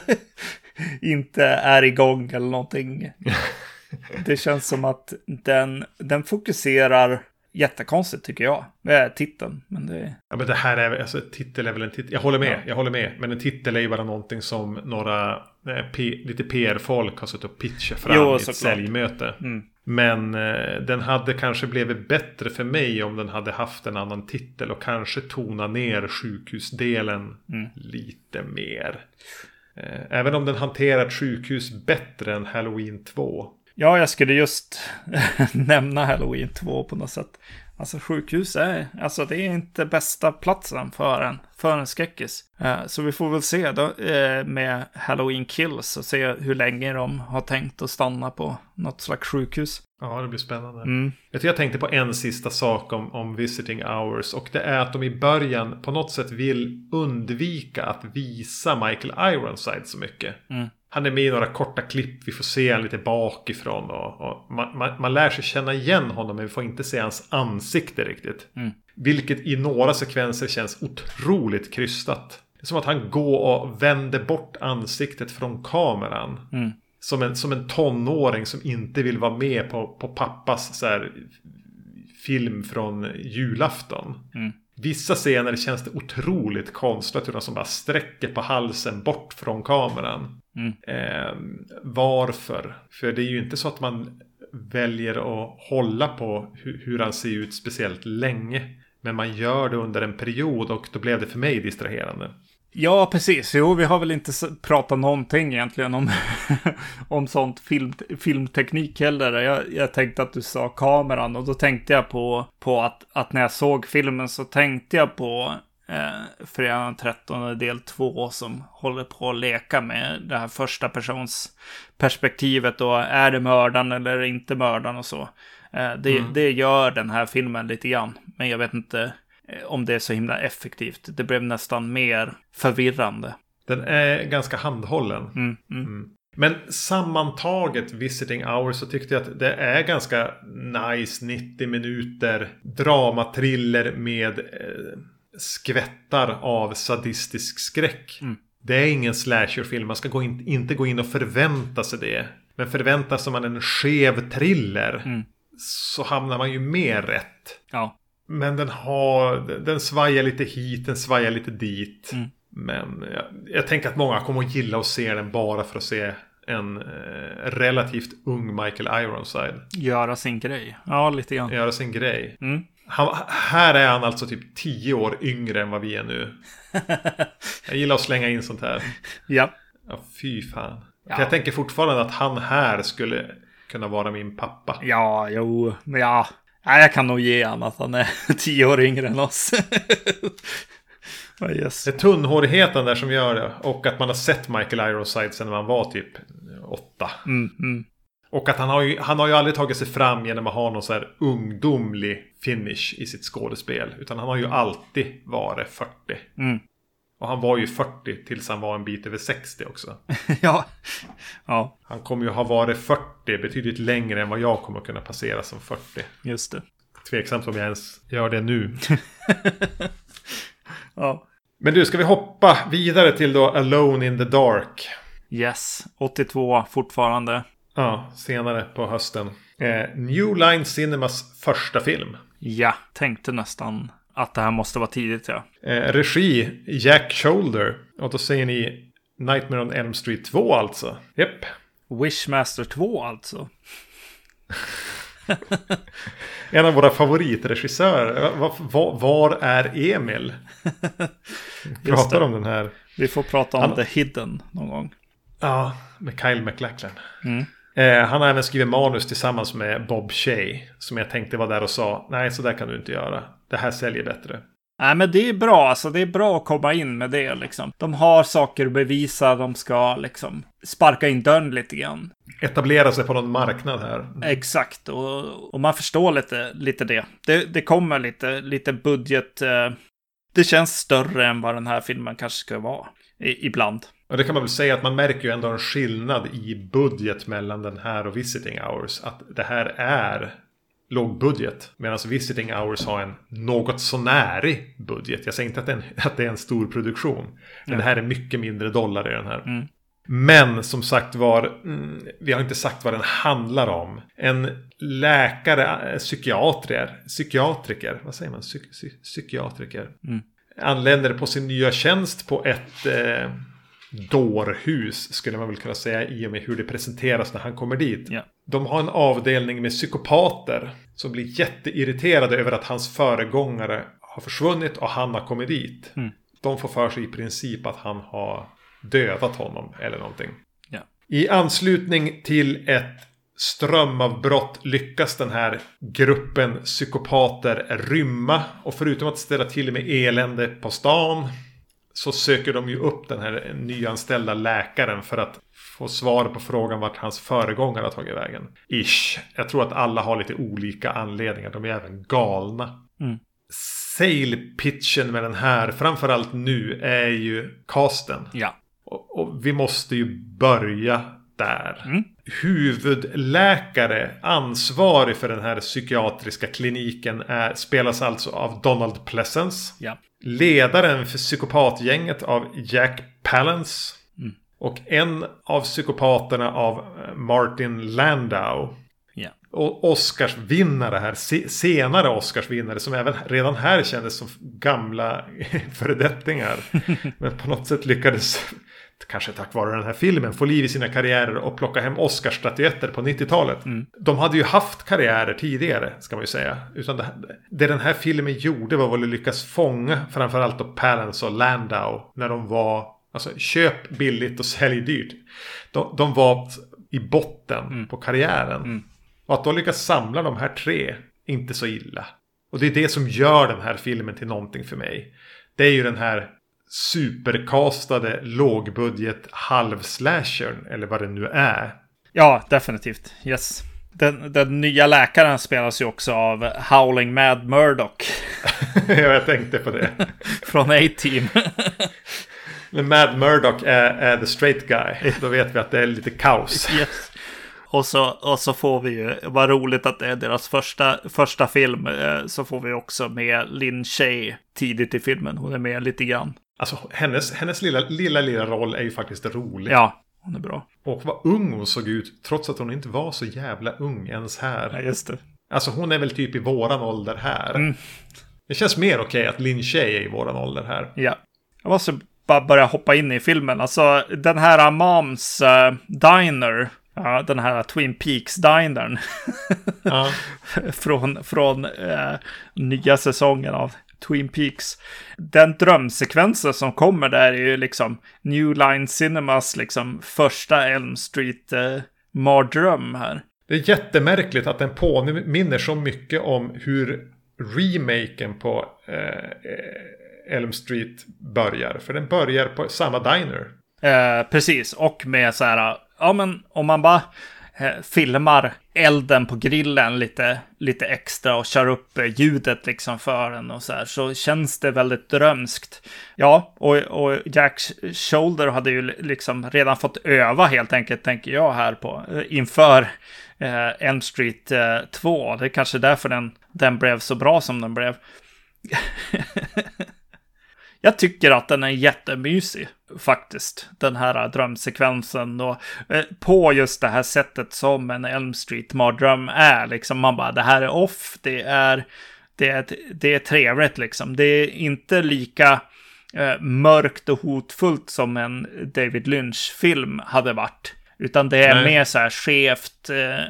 [LAUGHS] inte är igång eller någonting. [LAUGHS] Det känns som att den, den fokuserar jättekonstigt tycker jag. Med titeln. Men det... Ja men det här är, alltså titel är väl en titel. Jag håller med, ja. jag håller med. Men en titel är ju bara någonting som några eh, P, lite PR-folk har suttit och pitchat fram jo, i ett säljmöte. Mm. Men eh, den hade kanske blivit bättre för mig om den hade haft en annan titel och kanske tona ner sjukhusdelen mm. lite mer. Eh, även om den hanterar ett sjukhus bättre än Halloween 2 Ja, jag skulle just [LAUGHS] nämna Halloween 2 på något sätt. Alltså sjukhus är, alltså det är inte bästa platsen för en, för en skräckis. Uh, så vi får väl se då uh, med Halloween Kills och se hur länge de har tänkt att stanna på något slags sjukhus. Ja, det blir spännande. Mm. Jag, jag tänkte på en sista sak om, om visiting hours. Och det är att de i början på något sätt vill undvika att visa Michael Ironside så mycket. Mm. Han är med i några korta klipp. Vi får se honom lite bakifrån. Och, och man, man, man, lär sig känna igen honom. Men vi får inte se hans ansikte riktigt. Mm. Vilket i några sekvenser känns otroligt krystat. Det är som att han går och vänder bort ansiktet från kameran. Mm. Som, en, som en tonåring som inte vill vara med på, på pappas så här, film från julafton. Mm. Vissa scener känns det otroligt konstlat hur de som bara sträcker på halsen bort från kameran. Mm. Eh, varför? För det är ju inte så att man väljer att hålla på hur, hur han ser ut speciellt länge. Men man gör det under en period och då blev det för mig distraherande. Ja, precis. Jo, vi har väl inte pratat någonting egentligen om, [LAUGHS] om sånt film, filmteknik heller. Jag, jag tänkte att du sa kameran och då tänkte jag på, på att, att när jag såg filmen så tänkte jag på eh, Fredagen den 13 del 2 som håller på att leka med det här första persons perspektivet och är det mördaren eller inte mördaren och så. Eh, det, mm. det gör den här filmen lite grann, men jag vet inte om det är så himla effektivt. Det blev nästan mer förvirrande. Den är ganska handhållen. Mm, mm. mm. Men sammantaget Visiting Hours så tyckte jag att det är ganska nice 90 minuter dramatriller med eh, skvättar av sadistisk skräck. Mm. Det är ingen slasherfilm. Man ska gå in, inte gå in och förvänta sig det. Men förväntar sig man en skev thriller. Mm. Så hamnar man ju mer rätt. Ja. Men den har, den svajar lite hit, den svajar lite dit. Mm. Men jag, jag, tänker att många kommer att gilla att se den bara för att se en eh, relativt ung Michael Ironside. Göra sin grej. Ja, lite grann. Göra sin grej. Mm. Han, här är han alltså typ tio år yngre än vad vi är nu. [LAUGHS] Jag gillar att slänga in sånt här. Ja. Ja, fy fan. Ja. Jag tänker fortfarande att han här skulle kunna vara min pappa. Ja, jo, men ja. Jag kan nog ge honom att han är [LAUGHS] tio år yngre än oss. [LAUGHS] oh, yes. Det är tunnhårigheten där som gör det. Och att man har sett Michael Ironside sedan man var typ åtta. Mm, mm. Och att han har, ju, han har ju aldrig tagit sig fram genom att ha någon så här ungdomlig finish i sitt skådespel. Utan han har ju alltid varit 40. Mm. Och han var ju 40 tills han var en bit över 60 också. [LAUGHS] ja. ja. Han kommer ju ha varit 40 betydligt längre än vad jag kommer kunna passera som 40. Just det. Tveksamt om jag ens gör det nu. [LAUGHS] ja. Men du, ska vi hoppa vidare till då Alone in the Dark? Yes, 82 fortfarande. Ja, senare på hösten. Eh, New Line Cinemas första film. Ja, tänkte nästan att det här måste vara tidigt ja. Eh, regi Jack Shoulder. Och då säger ni Nightmare on Elm Street 2 alltså. Japp. Wishmaster 2 alltså. [LAUGHS] en av våra favoritregissörer. Var, var, var är Emil? [LAUGHS] Vi pratar om den här. Vi får prata om Han... The Hidden någon gång. Ja, med Kyle MacLachlan. Mm. Eh, han har även skrivit manus tillsammans med Bob Shea. Som jag tänkte var där och sa, nej så där kan du inte göra. Det här säljer bättre. Nej, men det är bra. Alltså, det är bra att komma in med det. Liksom. De har saker att bevisa. De ska liksom sparka in dörren lite grann. Etablera sig på någon marknad här. Exakt, och, och man förstår lite, lite det. det. Det kommer lite, lite budget. Eh, det känns större än vad den här filmen kanske ska vara. I, ibland. Och det kan man väl säga att man märker ju ändå en skillnad i budget mellan den här och Visiting Hours. Att det här är låg budget. Medan Visiting Hours har en något sånärig budget. Jag säger inte att det är en, [LAUGHS] att det är en stor produktion. Men ja. det här är mycket mindre dollar i den här. Mm. Men som sagt var, mm, vi har inte sagt vad den handlar om. En läkare, psykiatriker, psykiatriker, vad säger man? Psy, psy, psykiatriker. Mm. Anländer på sin nya tjänst på ett eh, dårhus skulle man väl kunna säga i och med hur det presenteras när han kommer dit. Ja. De har en avdelning med psykopater som blir jätteirriterade över att hans föregångare har försvunnit och han har kommit dit. Mm. De får för sig i princip att han har dödat honom eller någonting. Ja. I anslutning till ett strömavbrott lyckas den här gruppen psykopater rymma. Och förutom att ställa till med elände på stan så söker de ju upp den här nyanställda läkaren för att få svar på frågan vart hans föregångare har tagit vägen. Ish. Jag tror att alla har lite olika anledningar. De är även galna. Mm. Sale pitchen med den här, framförallt nu, är ju casten. Ja. Och, och vi måste ju börja där. Mm. Huvudläkare, ansvarig för den här psykiatriska kliniken, är, spelas alltså av Donald Pleasence. Ja. Ledaren för psykopatgänget av Jack Palance. Och en av psykopaterna av eh, Martin Landau. Ja. Och Oscarsvinnare här, se, senare Oscarsvinnare som även redan här kändes som gamla [LAUGHS] föredettingar. [LAUGHS] Men på något sätt lyckades, kanske tack vare den här filmen, få liv i sina karriärer och plocka hem Oscarsstatyetter på 90-talet. Mm. De hade ju haft karriärer tidigare, ska man ju säga. Utan det, det den här filmen gjorde var väl att lyckas fånga framförallt då Palance och Landau när de var Alltså köp billigt och sälj dyrt. De, de var i botten Mm. på karriären. Mm. Och att då lyckas samla de här tre, inte så illa. Och det är det som gör den här filmen till någonting för mig. Det är ju den här superkastade lågbudget halvslashern, eller vad det nu är. Ja, definitivt. Yes. Den, den nya läkaren spelas ju också av Howling Mad Murdoch [LAUGHS] jag tänkte på det. [LAUGHS] från A-Team. [LAUGHS] Men Mad Murdoch är, är the straight guy. Då vet vi att det är lite kaos. [LAUGHS] yes. Och så, och så får vi ju, vad roligt att det är deras första, första film, eh, så får vi också med Lin Shay tidigt i filmen. Hon är med lite grann. Alltså hennes, hennes lilla, lilla, lilla roll är ju faktiskt rolig. Ja, hon är bra. Och vad ung hon såg ut, trots att hon inte var så jävla ung ens här. Ja, just det. Alltså hon är väl typ i våran ålder här. Mm. Det känns mer okej att Lin Shay är i våran ålder här. Ja. Jag måste bara börja hoppa in i filmen. Alltså den här Moms eh, Diner. Ja, den här Twin Peaks Dinern. Ja. [LAUGHS] från från eh, nya säsongen av Twin Peaks. Den drömsekvensen som kommer där är ju liksom New Line Cinemas liksom första Elm Street eh, här. Det är jättemärkligt att den påminner så mycket om hur remaken på eh, Elm Street börjar. För den börjar på samma diner. Eh, precis, och med så här, ja men om man bara eh, filmar elden på grillen lite, lite extra och kör upp eh, ljudet liksom för den och så här, så känns det väldigt drömskt. Ja, och, och Jack Shoulder hade ju liksom redan fått öva helt enkelt, tänker jag här på, eh, inför eh, Elm Street eh, 2. Det är kanske därför den, den blev så bra som den blev. [LAUGHS] Jag tycker att den är jättemysig faktiskt. Den här drömsekvensen och eh, på just det här sättet som en Elm Street-mardröm är. Liksom man bara, det här är off, det är, det är, det är trevligt liksom. Det är inte lika eh, mörkt och hotfullt som en David Lynch-film hade varit. Utan det är Nej. mer så här skevt, eh,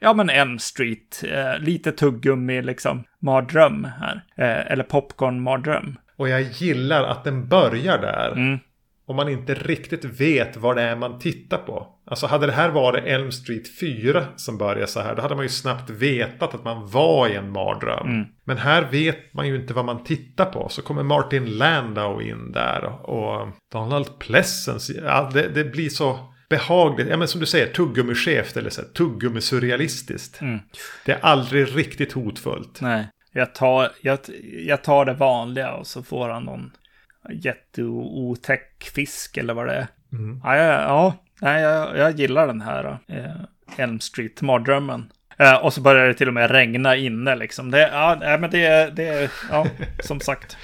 ja men Elm Street, eh, lite tuggummi liksom, mardröm här. Eh, eller popcorn-mardröm. Och jag gillar att den börjar där. Mm. Och man inte riktigt vet vad det är man tittar på. Alltså hade det här varit Elm Street 4 som börjar så här. Då hade man ju snabbt vetat att man var i en mardröm. Mm. Men här vet man ju inte vad man tittar på. Så kommer Martin Landau in där. Och Donald Pleasence. Ja, det, det blir så behagligt. Ja men som du säger, tuggummi-skevt eller så här, tuggummi-surrealistiskt. Mm. Det är aldrig riktigt hotfullt. Nej, jag tar, jag, jag tar det vanliga och så får han någon jätteotäck fisk eller vad det är. Mm. Ja, ja, ja nej, jag, jag gillar den här eh, Elm Street-mardrömmen. Eh, och så börjar det till och med regna inne liksom. Det, ja, nej, men det, det ja, [LAUGHS] som sagt.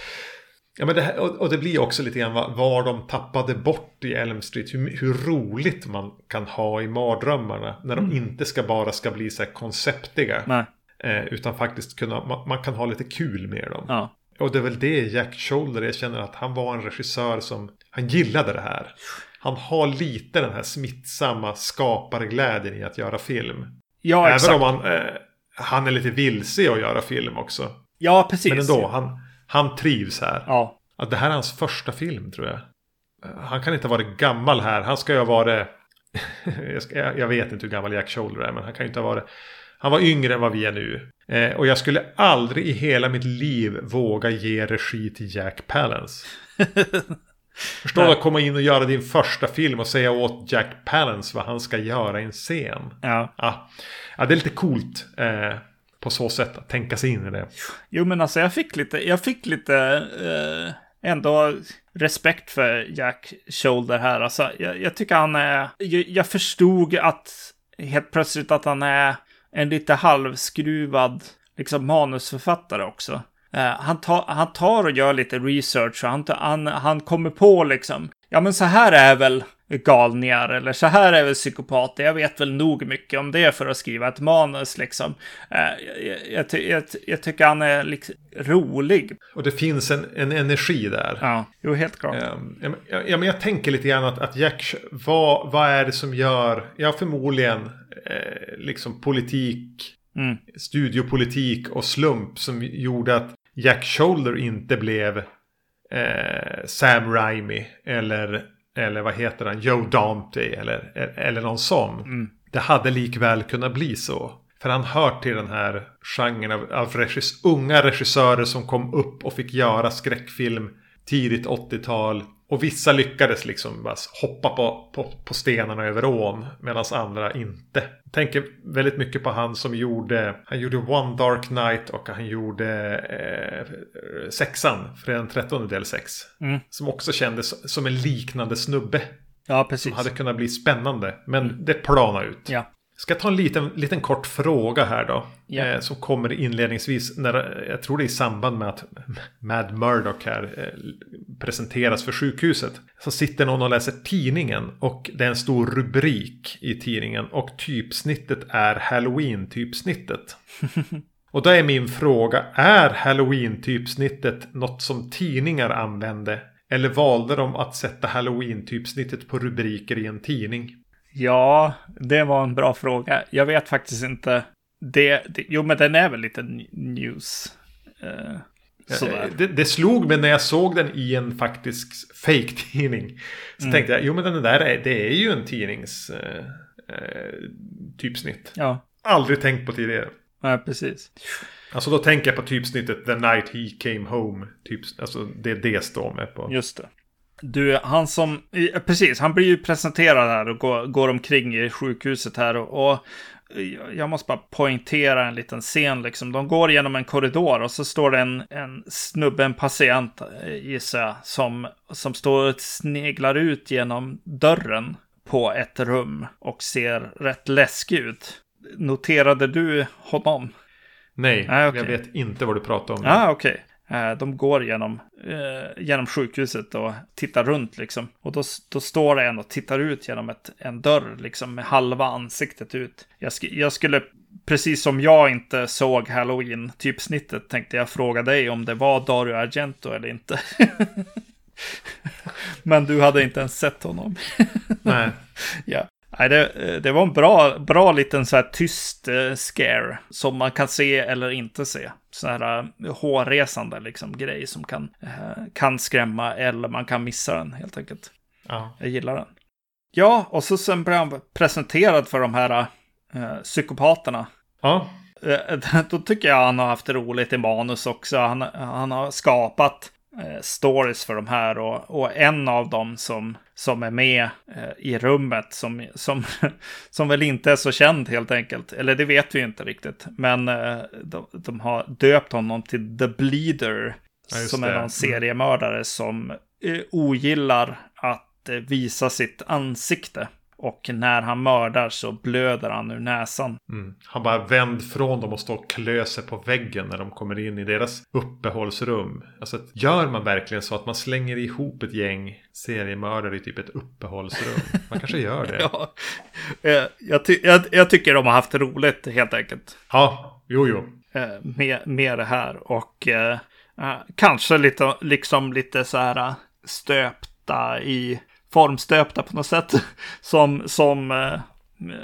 Ja, men det här, och, och, det blir också lite grann var, var de tappade bort i Elm Street. Hur, hur roligt man kan ha i mardrömmarna. När de mm. inte ska bara ska bli så här konceptiga. Eh, utan faktiskt kunna, man, man, kan ha lite kul med dem. Ja. Och det är väl det Jack Shoulder, jag känner att han var en regissör som, han gillade det här. Han har lite den här smittsamma skaparglädjen i att göra film. Ja, Även exakt. om han, eh, han är lite vilse att göra film också. Ja, precis. Men ändå, han, han trivs här. Ja. Att det här är hans första film tror jag. Han kan inte ha varit gammal här. Han ska ju ha varit... [LAUGHS] jag, jag vet inte hur gammal Jack Shoulder är, men han kan ju inte ha varit... Han var yngre än vad vi är nu. Eh, och jag skulle aldrig i hela mitt liv våga ge regi till Jack Palance. [LAUGHS] Förstår du att komma in och göra din första film och säga åt Jack Palance vad han ska göra i en scen. Ja. Ja, ja det är lite coolt. Eh, på så sätt att tänka sig in i det. Jo men alltså jag fick lite, jag fick lite eh, ändå respekt för Jack Shoulder här. Alltså jag, jag tycker han är, jag, jag, förstod att helt plötsligt att han är en lite halvskruvad liksom manusförfattare också. Uh, han, tar, han tar och gör lite research och han, han, han kommer på liksom, ja men så här är väl galningar eller så här är väl psykopater. Jag vet väl nog mycket om det för att skriva ett manus liksom. Uh, jag, jag, jag, jag, tycker han är liksom rolig. Och det finns en, en energi där. Ja, jo helt klart. Ja, ja, men jag tänker lite grann att, att Jack, vad, vad är det som gör, ja förmodligen eh, liksom politik, mm. studiopolitik och slump som gjorde att Jack Shoulder inte blev eh, Sam Raimi eller, eller vad heter han, Joe Dante eller, eller någon sån. Mm. Det hade likväl kunnat bli så. För han hör till den här genren av, av regis, unga regissörer som kom upp och fick göra skräckfilm tidigt 80-tal. Och vissa lyckades liksom bara hoppa på, på, på stenarna över ån. Medan andra inte. Jag tänker väldigt mycket på han som gjorde. Han gjorde One Dark Knight och han gjorde eh, sexan. Fredagen 13 del 6. Mm. Som också kändes som en liknande snubbe. Ja, precis. Som hade kunnat bli spännande. Men mm. det plana ut. Ja. Ska jag ta en liten, liten kort fråga här då. Ja. Eh, som kommer inledningsvis. När, jag tror det är i samband med att Mad Murdoch här eh, presenteras för sjukhuset. Så sitter någon och läser tidningen. Och det är en stor rubrik i tidningen. Och typsnittet är Halloween-typsnittet. [LAUGHS] och då är min fråga. Är Halloween-typsnittet något som tidningar använde? Eller valde de att sätta Halloween-typsnittet på rubriker i en tidning? Ja, det var en bra fråga. Jag vet faktiskt inte. Det, det jo, men den är väl lite news. Uh, det, det, slog mig när jag såg den i en faktisk fake-tidning. Så mm. tänkte jag, jo men den där är, det är ju en tidnings uh, uh, typsnitt. Ja. Aldrig tänkt på tidigare. Ja, precis. Alltså då tänker jag på typsnittet The Night He Came Home. Typ, alltså det är det står med på. Just det. Du, han som, precis, han blir ju presenterad här och går, går omkring i sjukhuset här och, och jag måste bara poängtera en liten scen liksom. De går genom en korridor och så står det en, en snubbe, en patient gissar jag, som, som står och sneglar ut genom dörren på ett rum och ser rätt läskig ut. Noterade du honom? Nej, ah, okay. jag vet inte vad du pratar om. Ah, okej. Okay. Eh, de går genom, eh, genom sjukhuset och tittar runt liksom. Och då, då står det en och tittar ut genom ett, en dörr liksom med halva ansiktet ut. Jag, sk jag skulle, precis som jag inte såg Halloween-typsnittet, tänkte jag fråga dig om det var Dario Argento eller inte. [LAUGHS] Men du hade inte ens sett honom. [LAUGHS] Nej. ja. Nej, det, det var en bra, bra liten så här tyst eh, scare som man kan se eller inte se. Så här uh, hårresande liksom grej som kan, uh, kan skrämma eller man kan missa den helt enkelt. Ja. Jag gillar den. Ja, och så sen blir han presenterad för de här uh, psykopaterna. Ja. [LAUGHS] Då tycker jag han har haft roligt i manus också. Han, han har skapat eh, stories för de här och, och en av dem som, som är med eh, i rummet som, som, [LAUGHS] som väl inte är så känd helt enkelt. Eller det vet vi inte riktigt. Men eh, de, de, har döpt honom till The Bleeder. Ja, som är någon mm. seriemördare som eh, ogillar att visa sitt ansikte. Och när han mördar så blöder han ur näsan. Mm. Han bara vänd från dem och står och klö sig på väggen när de kommer in i deras uppehållsrum. Alltså gör man verkligen så att man slänger ihop ett gäng seriemördare i typ ett uppehållsrum? Man kanske gör det. [LAUGHS] ja, eh, jag, ty jag, jag, tycker de har haft roligt helt enkelt. Ja, jo, jo. Eh, med, med det här och eh, kanske lite, liksom lite så här stöpta i formstöpta på något sätt. [LAUGHS] Som, som eh,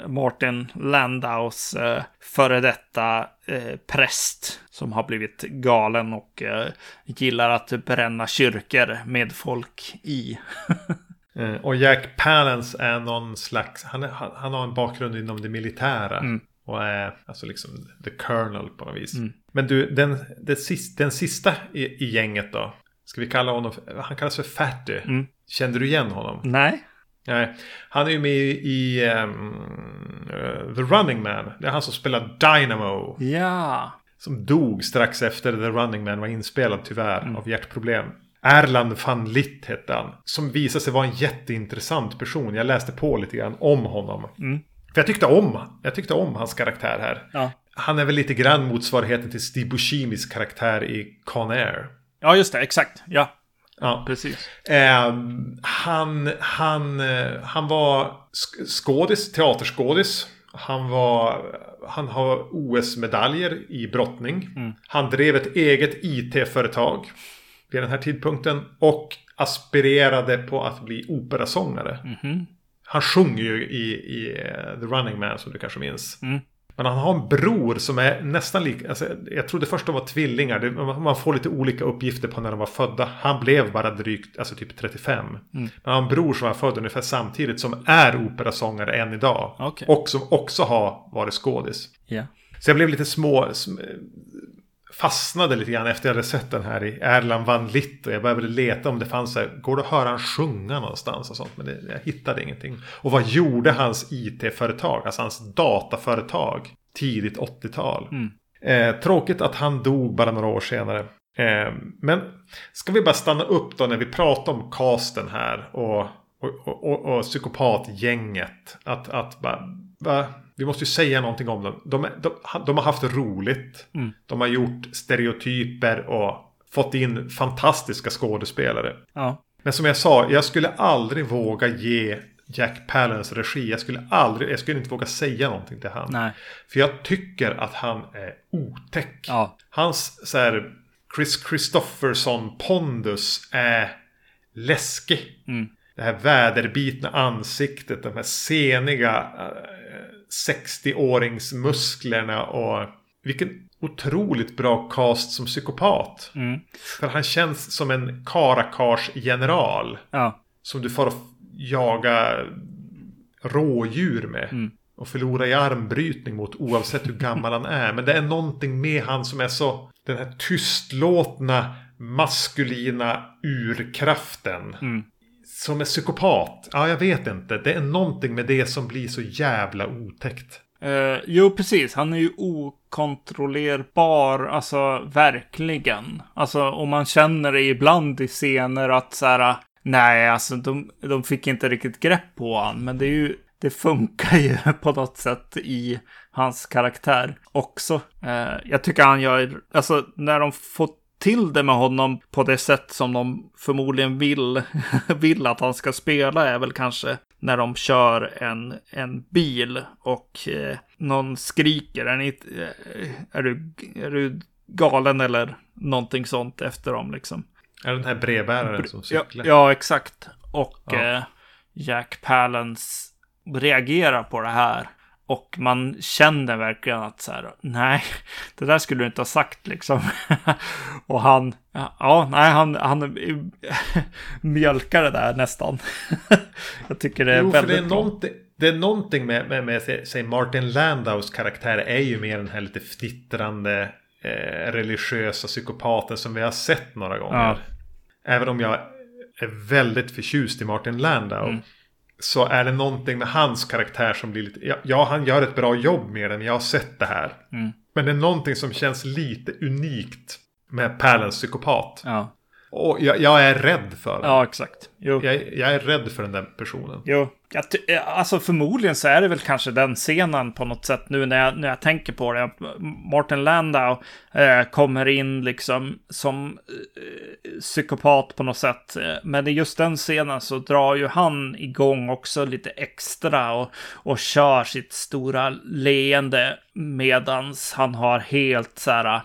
Martin Landaus eh, före detta eh, präst som har blivit galen och eh, gillar att bränna kyrkor med folk i. [LAUGHS] Eh, och Jack Palance är någon slags, han, är, han, han, har en bakgrund inom det militära. Mm. Och är alltså liksom the colonel på något vis. Mm. Men du, den, den, sista, den sista i, i, gänget då. Ska vi kalla honom, han kallas för Fatty. Mm. Kände du igen honom? Nej. Nej. Han är ju med i um, uh, The Running Man. Det är han som spelar Dynamo. Ja. Som dog strax efter The Running Man var inspelad tyvärr mm. av hjärtproblem. Erland van Litt hette han. Som visade sig vara en jätteintressant person. Jag läste på lite grann om honom. Mm. För jag tyckte om, jag tyckte om hans karaktär här. Ja. Han är väl lite grann motsvarigheten till Steve Buscemis karaktär i Con Air. Ja, just det. Exakt. Ja. Ja, precis. Eh, han, han, eh, han var skådis, teaterskådis. Han, var, han har OS-medaljer i brottning. Mm. Han drev ett eget IT-företag vid den här tidpunkten. Och aspirerade på att bli operasångare. Mm -hmm. Han sjunger ju i, i uh, The Running Man som du kanske minns. Mm. Men han har en bror som är nästan lik. Alltså, jag trodde först de var tvillingar. Det, man får lite olika uppgifter på när de var födda. Han blev bara drygt, alltså typ 35. Mm. Men han har en bror som var född ungefär samtidigt. Som är operasångare än idag. Okay. Och som också har varit skådis. Yeah. Så jag blev lite små, fastnade lite grann efter jag hade sett den här i Erland van Litt. Och jag började leta om det fanns så här, går det att höra han sjunga någonstans och sånt. Men det, jag hittade ingenting. Och vad gjorde hans IT-företag, alltså hans dataföretag, tidigt 80-tal? Mm. Eh, tråkigt att han dog bara några år senare. Eh, men ska vi bara stanna upp då när vi pratar om casten här och, och, och, och, och psykopatgänget. Att, att bara, bara vi måste ju säga någonting om dem. De, de, de har haft roligt. Mm. De har gjort stereotyper och fått in fantastiska skådespelare. Ja. Men som jag sa, jag skulle aldrig våga ge Jack Palance regi. Jag skulle aldrig, jag skulle inte våga säga någonting till han. Nej. För jag tycker att han är otäck. Ja. Hans så här, Chris Christofferson pondus är läskig. Mm. Det här väderbitna ansiktet, de här seniga 60-åringsmusklerna och vilken otroligt bra cast som psykopat. Mm. För han känns som en karakars-general. Ja. Som du får jaga rådjur med. Mm. Och förlora i armbrytning mot oavsett hur gammal han är. Men det är någonting med han som är så... Den här tystlåtna maskulina urkraften. Mm. Som är psykopat? Ja, jag vet inte. Det är någonting med det som blir så jävla otäckt. Uh, jo, precis. Han är ju okontrollerbar, alltså verkligen. Alltså, om man känner det ibland i scener att så här, nej, alltså de, de fick inte riktigt grepp på honom. Men det är ju, det funkar [LAUGHS] ju på något sätt i hans karaktär också. Uh, jag tycker han gör, alltså när de får till det med honom på det sätt som de förmodligen vill, [LAUGHS] vill att han ska spela är väl kanske när de kör en, en bil och eh, någon skriker. Är, ni, eh, är, du, är du galen eller någonting sånt efter dem liksom? Är det den här brevbäraren som cyklar? Ja, ja exakt. Och ja. Eh, Jack Palance reagerar på det här. Och man känner verkligen att så här, nej, det där skulle du inte ha sagt liksom. [LAUGHS] och han, ja, nej, han, han [LAUGHS] mjölkar det där nästan. [LAUGHS] jag tycker det är jo, väldigt det är någonting, det är någonting med, med, med säg Martin Landaus karaktär är ju mer den här lite fnittrande eh, religiösa psykopaten som vi har sett några gånger. Ja. Även om jag är väldigt förtjust i Martin Landau. Mm så är det någonting med hans karaktär som blir lite... Ja, han gör ett bra jobb med den. Jag har sett det här. Mm. Men det är någonting som känns lite unikt med Pärlens psykopat. Ja. Och jag, jag är rädd för den. Ja, exakt. Jo. Jag, jag är rädd för den där personen. Jo, jag eh, alltså förmodligen så är det väl kanske den scenen på något sätt nu när jag, när jag tänker på det. Martin Landau eh, kommer in liksom som eh, psykopat på något sätt. Eh, men i just den scenen så drar ju han igång också lite extra och, och kör sitt stora leende medans han har helt så här eh,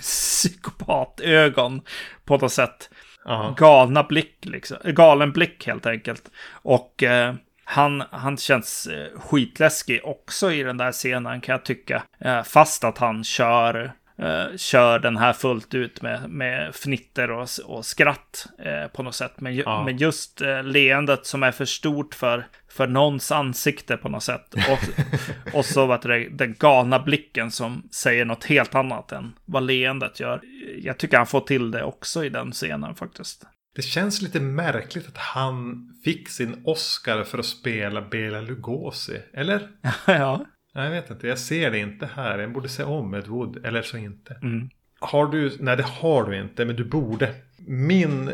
psykopatögon på något sätt Ja. galna blick, liksom. Eh, galen blick helt enkelt. Och eh, han, han känns eh, skitläskig också i den där scenen kan jag tycka. Eh, fast att han kör, eh, kör den här fullt ut med, med fnitter och, och skratt eh, på något sätt. Men, ju, Ja. men just eh, leendet som är för stort för, för någons ansikte på något sätt. Och, [LAUGHS] och så vad det, den galna blicken som säger något helt annat än vad leendet gör. Jag tycker han får till det också i den scenen faktiskt. Det känns lite märkligt att han fick sin Oscar för att spela Bela Lugosi. Eller? [LAUGHS] ja. Jag vet inte. Jag ser det inte här. Jag borde se om Ed Wood. Eller så inte. Mm. Har du? Nej, det har du inte. Men du borde. Min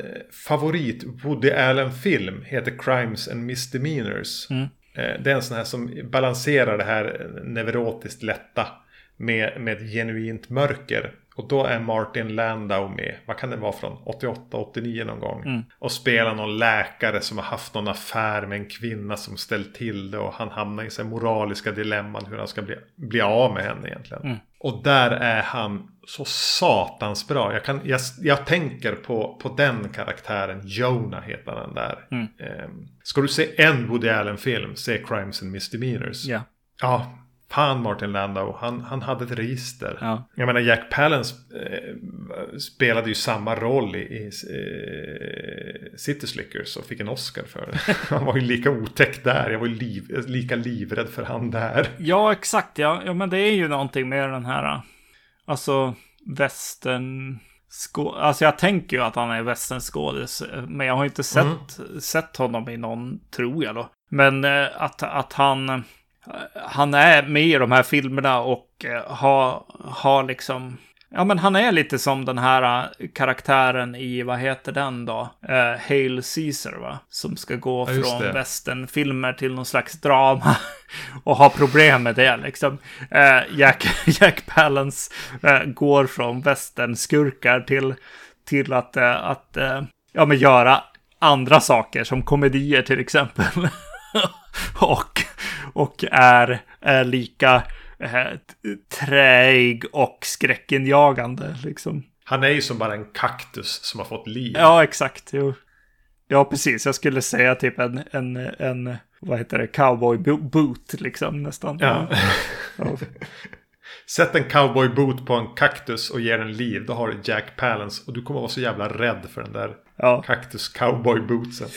favorit Woody Allen-film heter Crimes and Misdemeanors. Mm. Eh, Det är en sån här som balanserar det här neurotiskt lätta med, med ett genuint mörker. Och då är Martin Landau med, vad kan det vara från? 88, 89 någon gång. Mm. Och spelar någon läkare som har haft någon affär med en kvinna som ställt till det. Och han hamnar i så moraliska dilemman hur han ska bli, bli av med henne egentligen. Mm. Och där är han så satans bra. Jag, kan, jag, jag tänker på, på den karaktären. Jonah heter den där. Mm. Ehm, ska du se en Woody Allen-film, se Crimes and Misdemeanors. Ja. Ja, fan Martin Landau. Han, han hade ett register. Ja. Jag menar Jack Palance eh, spelade ju samma roll i, i eh, City Slickers och fick en Oscar för det. [LAUGHS] Han var ju lika otäck där. Jag var ju liv, lika livrädd för han där. Ja, exakt. Ja. ja, men det är ju någonting med den här, alltså västern... Skå... Alltså jag tänker ju att han är västernskådis, men jag har inte sett, sett honom i någon, tror jag då. Men eh, att, att han, eh, han är med i de här filmerna och eh, har, har liksom, ja men han är lite som den här eh, karaktären i, vad heter den då? Uh, Hail Caesar va? Som ska gå Ja, från västernfilmer till någon slags drama. [LAUGHS] och har problem med det liksom. Eh, Jack, [LAUGHS] Jack Palance eh, går från västernskurkar till, till att, eh, att eh, ja, men göra andra saker som komedier till exempel. [LAUGHS] [LAUGHS] och, och är, är lika eh, träig och skräckinjagande liksom. Han är ju som bara en kaktus som har fått liv. Ja, exakt. Jo. Ja, precis. Jag skulle säga typ en, en, en vad heter det, cowboy bo- boot liksom nästan. Ja. Ja. [LAUGHS] Sätt en cowboy boot på en kaktus och ger den liv. Då har du Jack Palance. Och du kommer vara så jävla rädd för den där Ja. kaktus cowboy bootsen.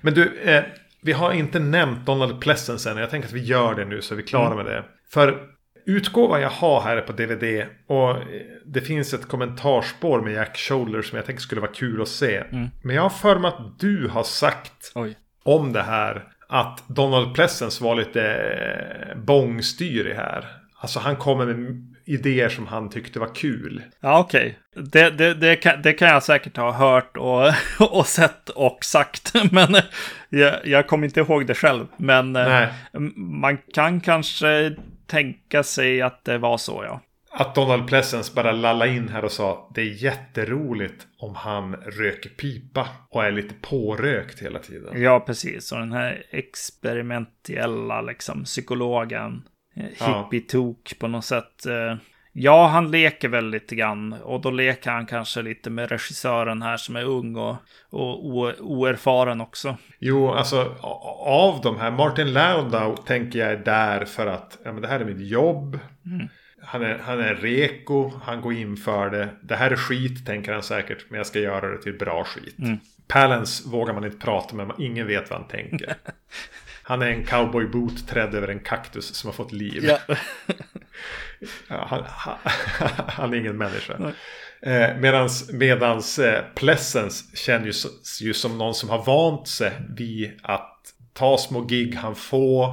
Men du, eh, vi har inte nämnt Donald Pleasence än. Jag tänker att vi gör det nu så är vi klara med det. För utgåvan jag har här är på DVD. Och eh, det finns ett kommentarspår med Jack Shoulder som jag tänker skulle vara kul att se. Men jag har för mig att du har sagt Oj. om det här. Att Donald Pleasence var lite eh, bångstyrig här. Alltså han kommer med idéer som han tyckte var kul. Ja, okej. Det, det, det, kan, det kan jag säkert ha hört och, [LAUGHS] och sett och sagt. [LAUGHS] Men jag, jag kommer inte ihåg det själv. Men eh, Nej. man kan kanske tänka sig att det var så, ja. Att Donald Pleasence bara lalla in här och sa det är jätteroligt om han röker pipa och är lite pårökt hela tiden. Ja, precis. Och den här experimentella liksom, psykologen, eh, Ja. hippie-tok på något sätt. Ja, han leker väl lite grann och då leker han kanske lite med regissören här som är ung och, och oerfaren också. Jo, alltså av de här, Martin Landau tänker jag är där för att ja, men det här är mitt jobb. Han, är, han är reko, han går in för det. Det här är skit tänker han säkert, men jag ska göra det till bra skit. Palance vågar man inte prata med, ingen vet vad han tänker. [LAUGHS] Han är en cowboyboot trädd över en kaktus som har fått liv. Ja, [LAUGHS] han, han, [LAUGHS] han är ingen människa. Eh, medans medans eh, Pleasence känner ju, ju som någon som har vant sig vid att ta små gig han får.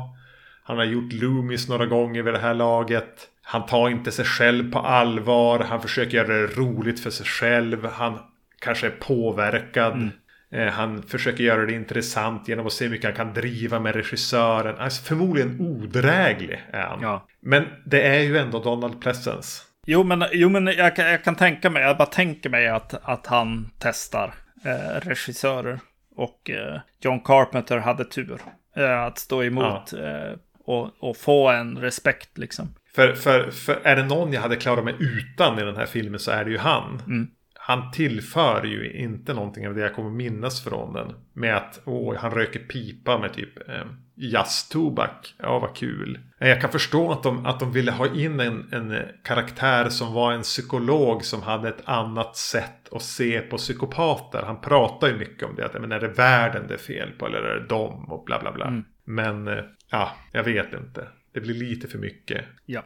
Han har gjort Loomis några gånger vid det här laget. Han tar inte sig själv på allvar. Han försöker göra det roligt för sig själv. Han kanske är påverkad. Mm. Eh, han försöker göra det intressant genom att se hur mycket han kan driva med regissören. Alltså förmodligen odräglig är han. Ja. Men det är ju ändå Donald Pleasence. Jo, men, jo, men jag, jag kan tänka mig, jag bara tänker mig att, att han testar eh, regissörer. Och eh, John Carpenter hade tur eh, att stå emot ja. Eh, och, och, få en respekt liksom. För, för, för är det någon jag hade klarat mig utan i den här filmen så är det ju han. Mm han tillför ju inte någonting av det jag kommer minnas från den. Med att åh, han röker pipa med typ eh, jazztobak. Ja, vad kul. Jag kan förstå att de, att de ville ha in en, en karaktär som var en psykolog som hade ett annat sätt att se på psykopater. Han pratar ju mycket om det. Att, men är det världen det är fel på eller är det dem och bla bla bla. Mm. Men eh, ja, jag vet inte. Det blir lite för mycket. Ja.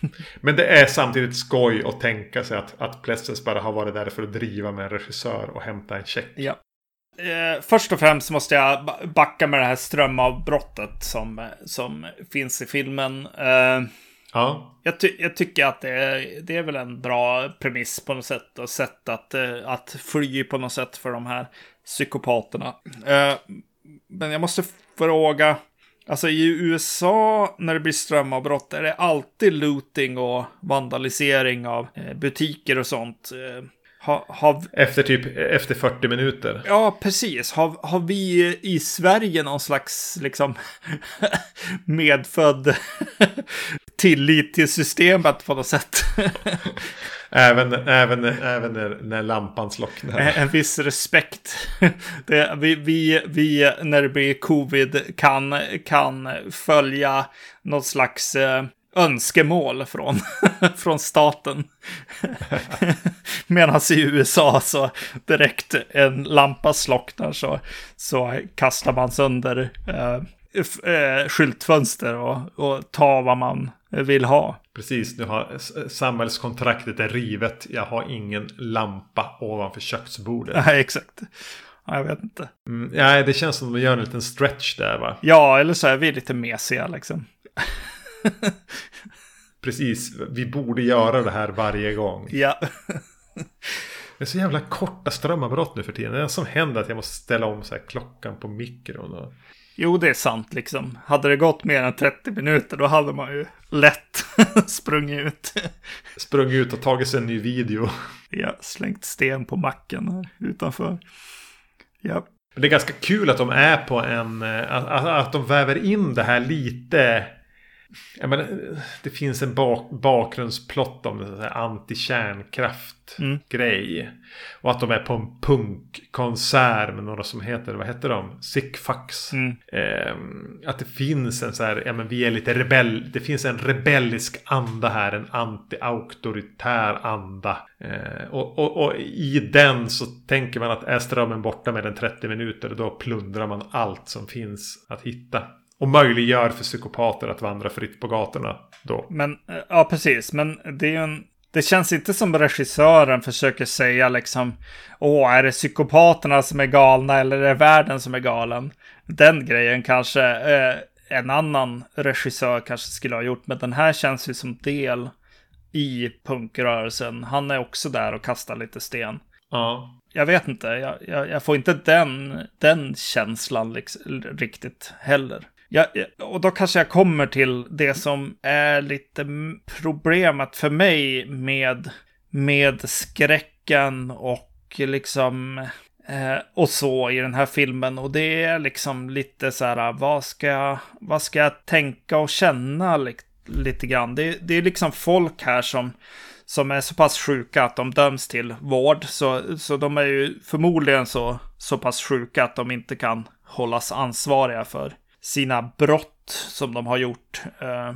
[LAUGHS] Men det är samtidigt skoj att tänka sig att, att Plessens bara har varit där för att driva med en regissör och hämta en check. Ja. Eh, först och främst måste jag backa med det här strömavbrottet som, som finns i filmen. Eh, ja. jag, ty jag, tycker att det är, det är väl en bra premiss på något sätt. Och sätt att, eh, att fly på något sätt för de här psykopaterna. Eh, men jag måste fråga. Alltså i USA när det blir strömavbrott är det alltid looting och vandalisering av eh, butiker och sånt. Eh, ha, ha... Efter typ efter 40 minuter. Ja, precis. Har, har vi i Sverige någon slags liksom [LAUGHS] medfödd [LAUGHS] tillit till systemet på något sätt? [LAUGHS] Även, även, även när, när lampan slocknar. En viss respekt. [LAUGHS] Det, vi, vi, vi, när det blir covid, kan, kan följa något slags eh, önskemål från, [LAUGHS] från staten. [LAUGHS] Medan i USA så direkt en lampa slocknar så, så kastar man sönder eh, eh, skyltfönster och, och tar vad man vill ha. Precis, nu har samhällskontraktet är rivet. Jag har ingen lampa ovanför köksbordet. [LAUGHS] Nej, exakt. Jag vet inte. Mm, nej, det känns som att de gör en liten stretch där va? Ja, eller så är vi lite mesiga liksom. [LAUGHS] Precis, vi borde göra det här varje gång. Ja. Det är så jävla korta strömavbrott nu för tiden. Det är som händer att jag måste ställa om så här klockan på mikron. Och... Jo, det är sant liksom. Hade det gått mer än 30 minuter då hade man ju lätt [LAUGHS] sprungit ut. sprungit ut och tagit sig en ny video. Ja, slängt sten på macken här utanför. Ja. Det är ganska kul att de är på en, eh, att, att de väver in det här lite jag menar, det finns en bak bakgrundsplott om det, anti-kärnkraft-grej. Mm. Och att de är på en punkkonsert med några som heter, vad heter de? Sickfax. Mm. Eh, att det finns en så här, ja men vi är lite rebell, det finns en rebellisk anda här, en anti-auktoritär anda. Eh, och, och, och, i den så tänker man att är strömmen borta med en 30 minuter, då plundrar man allt som finns att hitta. Och möjliggör för psykopater att vandra fritt på gatorna då. Men, eh, ja precis, men det är ju en... Det känns inte som regissören försöker säga liksom, åh, är det psykopaterna som är galna eller är det världen som är galen? Den grejen kanske eh, en annan regissör kanske skulle ha gjort, men den här känns ju som del i punkrörelsen. Han är också där och kastar lite sten. Ja. Jag vet inte, jag, jag, jag får inte den, den känslan liksom, riktigt heller. Ja, och då kanske jag kommer till det som är lite problemet för mig med, med skräcken och liksom eh, och så i den här filmen. Och det är liksom lite så här, vad ska jag, vad ska jag tänka och känna li lite grann? Det, det är liksom folk här som, som är så pass sjuka att de döms till vård. Så, så de är ju förmodligen så, så pass sjuka att de inte kan hållas ansvariga för sina brott som de har gjort. Eh,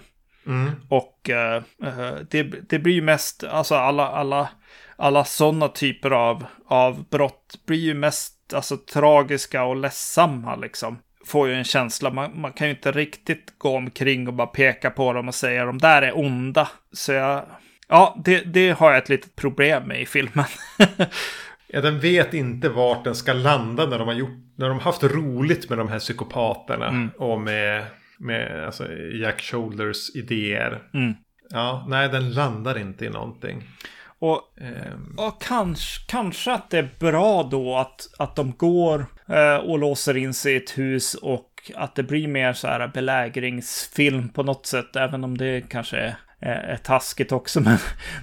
mm. Och eh, eh, det, det blir ju mest, alltså alla, alla, alla sådana typer av, av brott blir ju mest alltså, tragiska och ledsamma liksom. Får ju en känsla, man, man kan ju inte riktigt gå omkring och bara peka på dem och säga de där är onda. Så jag, ja, det, det har jag ett litet problem med i filmen. [LAUGHS] Ja, den vet inte vart den ska landa när de har gjort när de haft roligt med de här psykopaterna mm. och med, med alltså, Jack Shoulders idéer. Mm. Ja, nej, den landar inte i någonting. Och, Ehm, och kanske, kanske att det är bra då att, att de går eh, och låser in sig i ett hus och att det blir mer så här belägringsfilm på något sätt, även om det kanske är, är, är taskigt också. [LAUGHS] Men,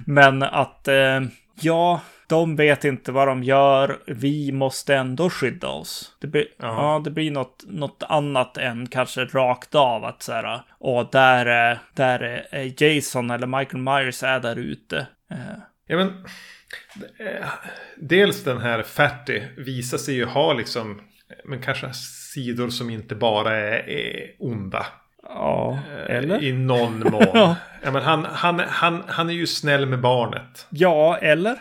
men att, eh, ja, de vet inte vad de gör. Vi måste ändå skydda oss. Det blir, ja. Ja. det blir något, något annat än kanske rakt av att så här, åh, där, är- där är Jason eller Michael Myers är där ute. Eh, Ja men. eh, Dels den här Fatty visar sig ju ha liksom. Men kanske sidor som inte bara är, är onda. Ja, eh, eller? I någon mån. [LAUGHS] Ja. ja, men han, han, han, han är ju snäll med barnet. Ja, eller?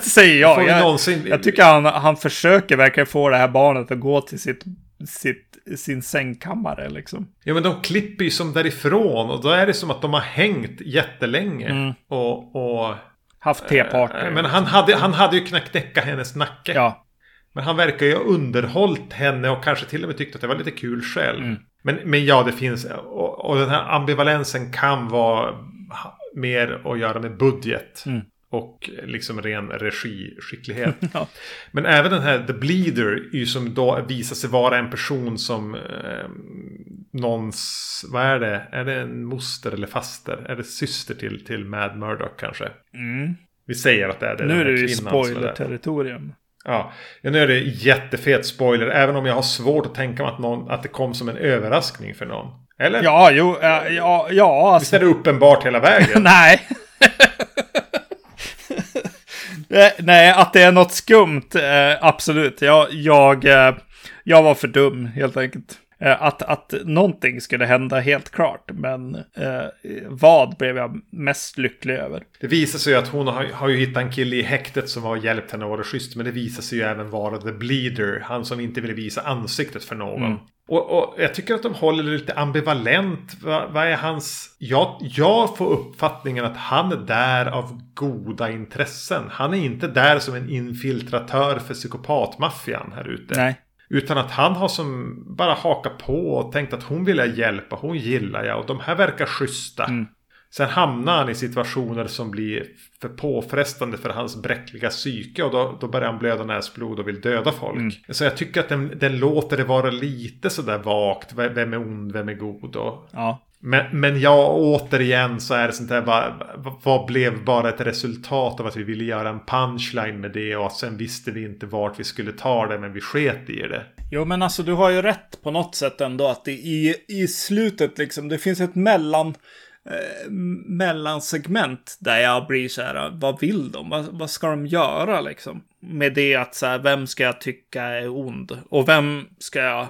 Säger jag. Jag, någonsin- jag tycker han, han försöker verkligen få det här barnet att gå till sitt, sitt, sin sängkammare liksom. Ja men de klipper ju som därifrån. Och då är det som att de har hängt jättelänge. Mm. Och, och Haft teparty. eh, men han hade, han hade ju knackt näcka hennes nacke. Ja, Men han verkar ju ha underhållit henne och kanske till och med tyckte att det var lite kul själv. Mm. Men, men ja, det finns. Och, och den här ambivalensen kan vara mer att göra med budget. Mm. Och liksom ren regiskicklighet. [LAUGHS] Ja. Men även den här The Bleeder ju som då visar sig vara en person som eh, någons, vad är det? Är det en moster eller faster? Är det syster till, till Mad Murdoch kanske? mm. Vi säger att det är det. nu är det ju spoiler-territorium. Ja, ja, nu är det jättefet spoiler. Även om jag har svårt att tänka mig att, någon, att det kom som en överraskning för någon. Eller? Ja, jo, ja, ja, ja Visst alltså. är det uppenbart hela vägen? [LAUGHS] Nej. [LAUGHS] Eh, nej, att det är något skumt, eh, absolut. Jag, jag, eh, jag var för dum, helt enkelt. Eh, att, att någonting skulle hända, helt klart. Men eh, vad blev jag mest lycklig över? Det visar sig ju att hon har, har ju hittat en kille i häktet som har hjälpt henne och varit schysst. Men det visar sig ju även vara The Bleeder. Han som inte ville visa ansiktet för någon. Mm. Och, och jag tycker att de håller det lite ambivalent. Vad, vad är hans... Jag, jag får uppfattningen att han är där av goda intressen. Han är inte där som en infiltratör för psykopatmaffian här ute. Nej. Utan att han har som bara hakat på och tänkt att hon vill jag hjälpa, hon gillar jag och de här verkar schyssta. Mm. Sen hamnar han i situationer som blir för påfrestande för hans bräckliga psyke och då, då börjar han blöda näsblod och vill döda folk. Mm. Så jag tycker att den, den låter det vara lite sådär vagt. Vem är ond, vem är god? Och, Ja men, men ja, återigen så är det sånt där, vad, vad blev bara ett resultat av att vi ville göra en punchline med det och sen visste vi inte vart vi skulle ta det men vi sket i det. Jo, men alltså du har ju rätt på något sätt ändå att det i, i slutet liksom, det finns ett mellan, eh, mellansegment där jag blir så här, vad vill de? Vad, vad ska de göra liksom? Med det att så här, vem ska jag tycka är ond? Och vem ska jag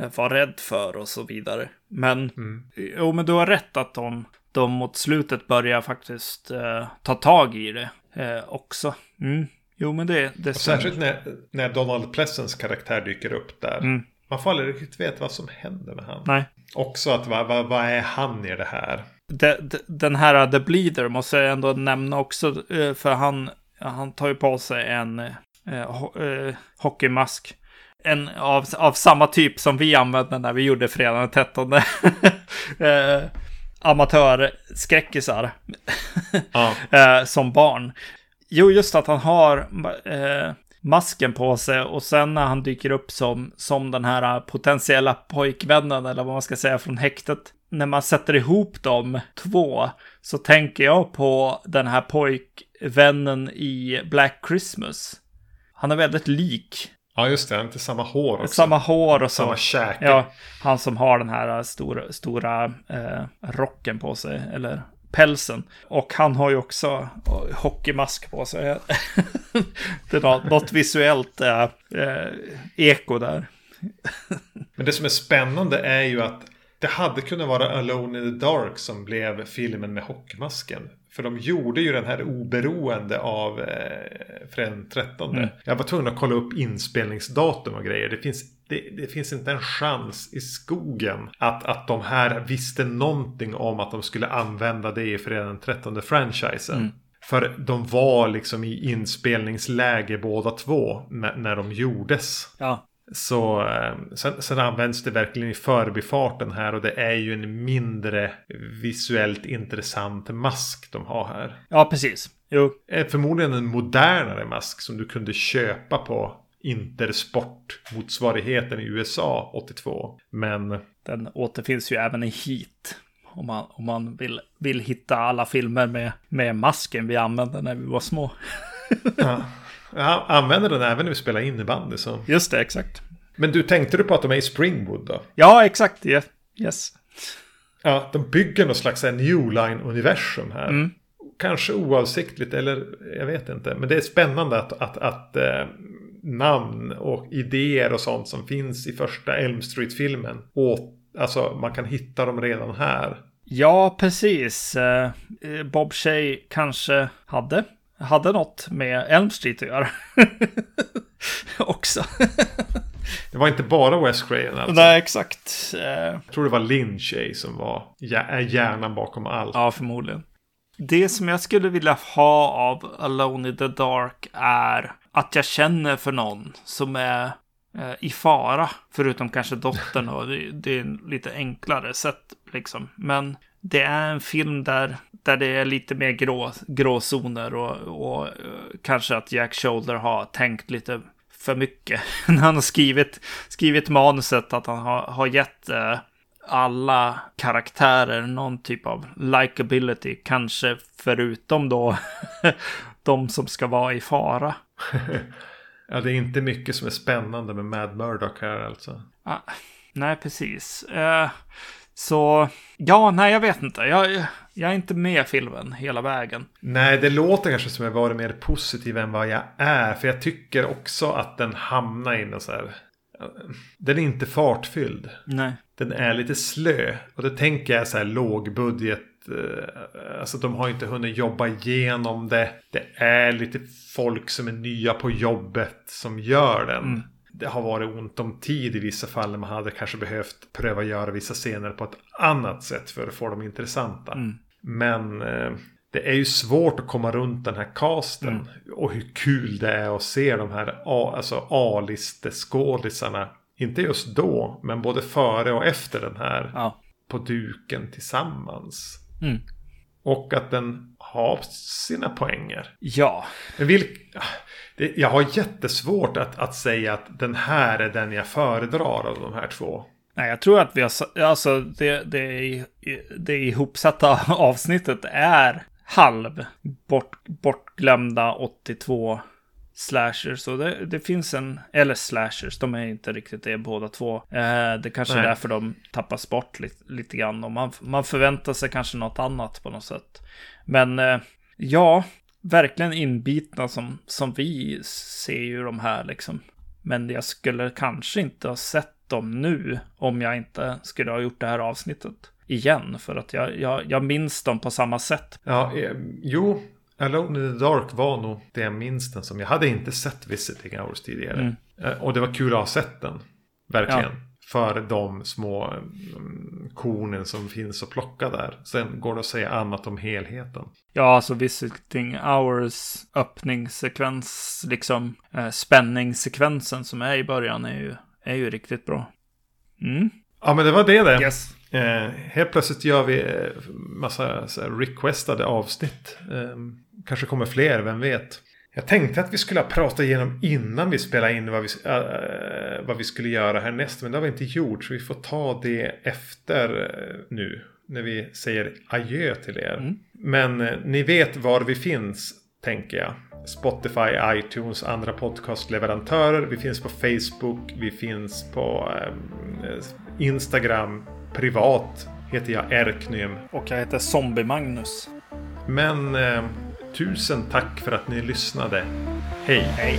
eh, vara rädd för och så vidare. Men, jo, men du har rätt att de, de mot slutet börjar faktiskt eh, ta tag i det eh, också. Mm. Jo, men det, det särskilt när, när Donald Pleasants karaktär dyker upp där. Mm. Man får aldrig riktigt veta vad som händer med han. Nej. Också att vad, vad, vad är han i det här? De, de, den här The Bleeder måste jag ändå nämna också, eh, för han, han tar ju på sig en eh, ho, eh, hockeymask. En av, av samma typ som vi använde när vi gjorde fredagen den 13. [LAUGHS] eh, amatörskräckisar [LAUGHS] Ja. eh, som barn. Jo, just att han har eh, masken på sig och sen när han dyker upp som, som den här potentiella pojkvännen eller vad man ska säga från häktet. När man sätter ihop de två så tänker jag på den här pojkvännen i Black Christmas. Han är väldigt lik. Ja, just det. Inte samma hår också. Samma hår och så. Samma käke. Ja, han som har den här stora, stora eh, rocken på sig, eller pälsen. Och han har ju också eh, hockeymask på sig. [LAUGHS] det är något, något visuellt eh, eh, eko där. [LAUGHS] Men det som är spännande är ju att det hade kunnat vara Alone in the Dark som blev filmen med hockeymasken. För de gjorde ju den här oberoende av eh, den 13. Mm. Jag var tvungen att kolla upp inspelningsdatum och grejer. Det finns, det, det finns inte en chans i skogen att, att de här visste någonting om att de skulle använda det i fredag den 13 franchisen. Mm. För de var liksom i inspelningsläge båda två när, när de gjordes. Ja, Så eh, sen, sen används det verkligen i förbifarten här och det är ju en mindre visuellt intressant mask de har här. ja precis. Jo. är förmodligen en modernare mask som du kunde köpa på Intersport-motsvarigheten i USA 82. Men Den återfinns ju även i Heat. Om man, om man vill, vill hitta alla filmer med, med masken vi använde när vi var små. ja, [LAUGHS] jag använder den även när vi spelar innebandy. Så. Just det, exakt. Men du, tänkte du på att de är i Springwood då? Ja, exakt. Yeah. Yes. Ja, de bygger någon slags New Line-universum här. Mm. Kanske oavsiktligt, eller jag vet inte. Men det är spännande att, att, att eh, namn och idéer och sånt som finns i första Elm Street-filmen. Och alltså, man kan hitta dem redan här. Ja, precis. Eh, Bob Shay kanske hade, hade något med Elm Street att göra. [LAUGHS] Också. Det var inte bara Wes Craven alltså. Nej, exakt. Eh, Jag tror det var Shay som var hjär- är hjärnan bakom allt. Ja, förmodligen. Det som jag skulle vilja ha av Alone in the Dark är att jag känner för någon som är eh, i fara. Förutom kanske dottern och det, det är en lite enklare sätt liksom. Men det är en film där, där det är lite mer grå, gråzoner och, och eh, kanske att Jack Shoulder har tänkt lite för mycket. [LAUGHS] När han har skrivit, skrivit manuset att han har, har gett eh, alla karaktärer någon typ av likability. Kanske förutom då [LAUGHS] de som ska vara i fara. [LAUGHS] Ja, det är inte mycket som är spännande med Mad Murdock här alltså. Ah, nej, precis. Eh, så ja, nej, jag vet inte. Jag, jag är inte med filmen hela vägen. Nej, det låter kanske som jag varit mer positiv än vad jag är. För jag tycker också att den hamnar i någon så här... Den är inte fartfylld. Nej. Den är lite slö. Och det tänker jag så här lågbudget. eh, Alltså de har inte hunnit jobba igenom det. Det är lite folk som är nya på jobbet som gör den. Mm. Det har varit ont om tid i vissa fall. Man hade kanske behövt pröva göra vissa scener på ett annat sätt för att få dem intressanta. Mm. Men eh, det är ju svårt att komma runt den här casten. Mm. Och hur kul det är att se de här alltså A-listeskådisarna. Inte just då, men både före och efter den här. Ja. På duken tillsammans. Mm. Och att den har sina poänger. Ja. Men vilk, det, jag har jättesvårt att, att säga att den här är den jag föredrar av de här två. Nej, jag tror att vi har, alltså det, det, det ihopsatta [LAUGHS] avsnittet är halv bort, bortglömda 82 slashers. Så det, det finns en, eller slashers, de är inte riktigt det båda två. Eh, det kanske är Nej. därför de tappas bort lite, lite grann. Och man, man förväntar sig kanske något annat på något sätt. Men eh, ja, verkligen inbitna som, som vi ser ju de här liksom. Men jag skulle kanske inte ha sett dem nu om jag inte skulle ha gjort det här avsnittet igen. För att jag, jag, jag minns dem på samma sätt. Ja, eh, jo. Alone in the Dark var nog det jag minns den som. Jag hade inte sett Visiting Hours tidigare. Mm. Eh, Och det var kul att ha sett den. Verkligen. För de små mm, kornen som finns att plocka där. Sen går det att säga annat om helheten. Ja, alltså Visiting Hours öppningssekvens, liksom eh, spänningssekvensen som är i början är ju, är ju riktigt bra. Mm. Ja, men det var det det. Yes. Eh, helt plötsligt gör vi eh, massa requestade avsnitt. Eh, kanske kommer fler, vem vet. Jag tänkte att vi skulle ha pratat igenom innan vi spelade in vad vi, eh, vad vi skulle göra härnäst. Men det har vi inte gjort. Så vi får ta det efter eh, nu. När vi säger adjö till er. Mm. Men eh, ni vet var vi finns, tänker jag. Spotify, iTunes, andra podcastleverantörer. Vi finns på Facebook. Vi finns på eh, Instagram. Privat heter jag Erknym. Och jag heter Zombie Magnus. Men eh, tusen tack för att ni lyssnade. Hej! Hej.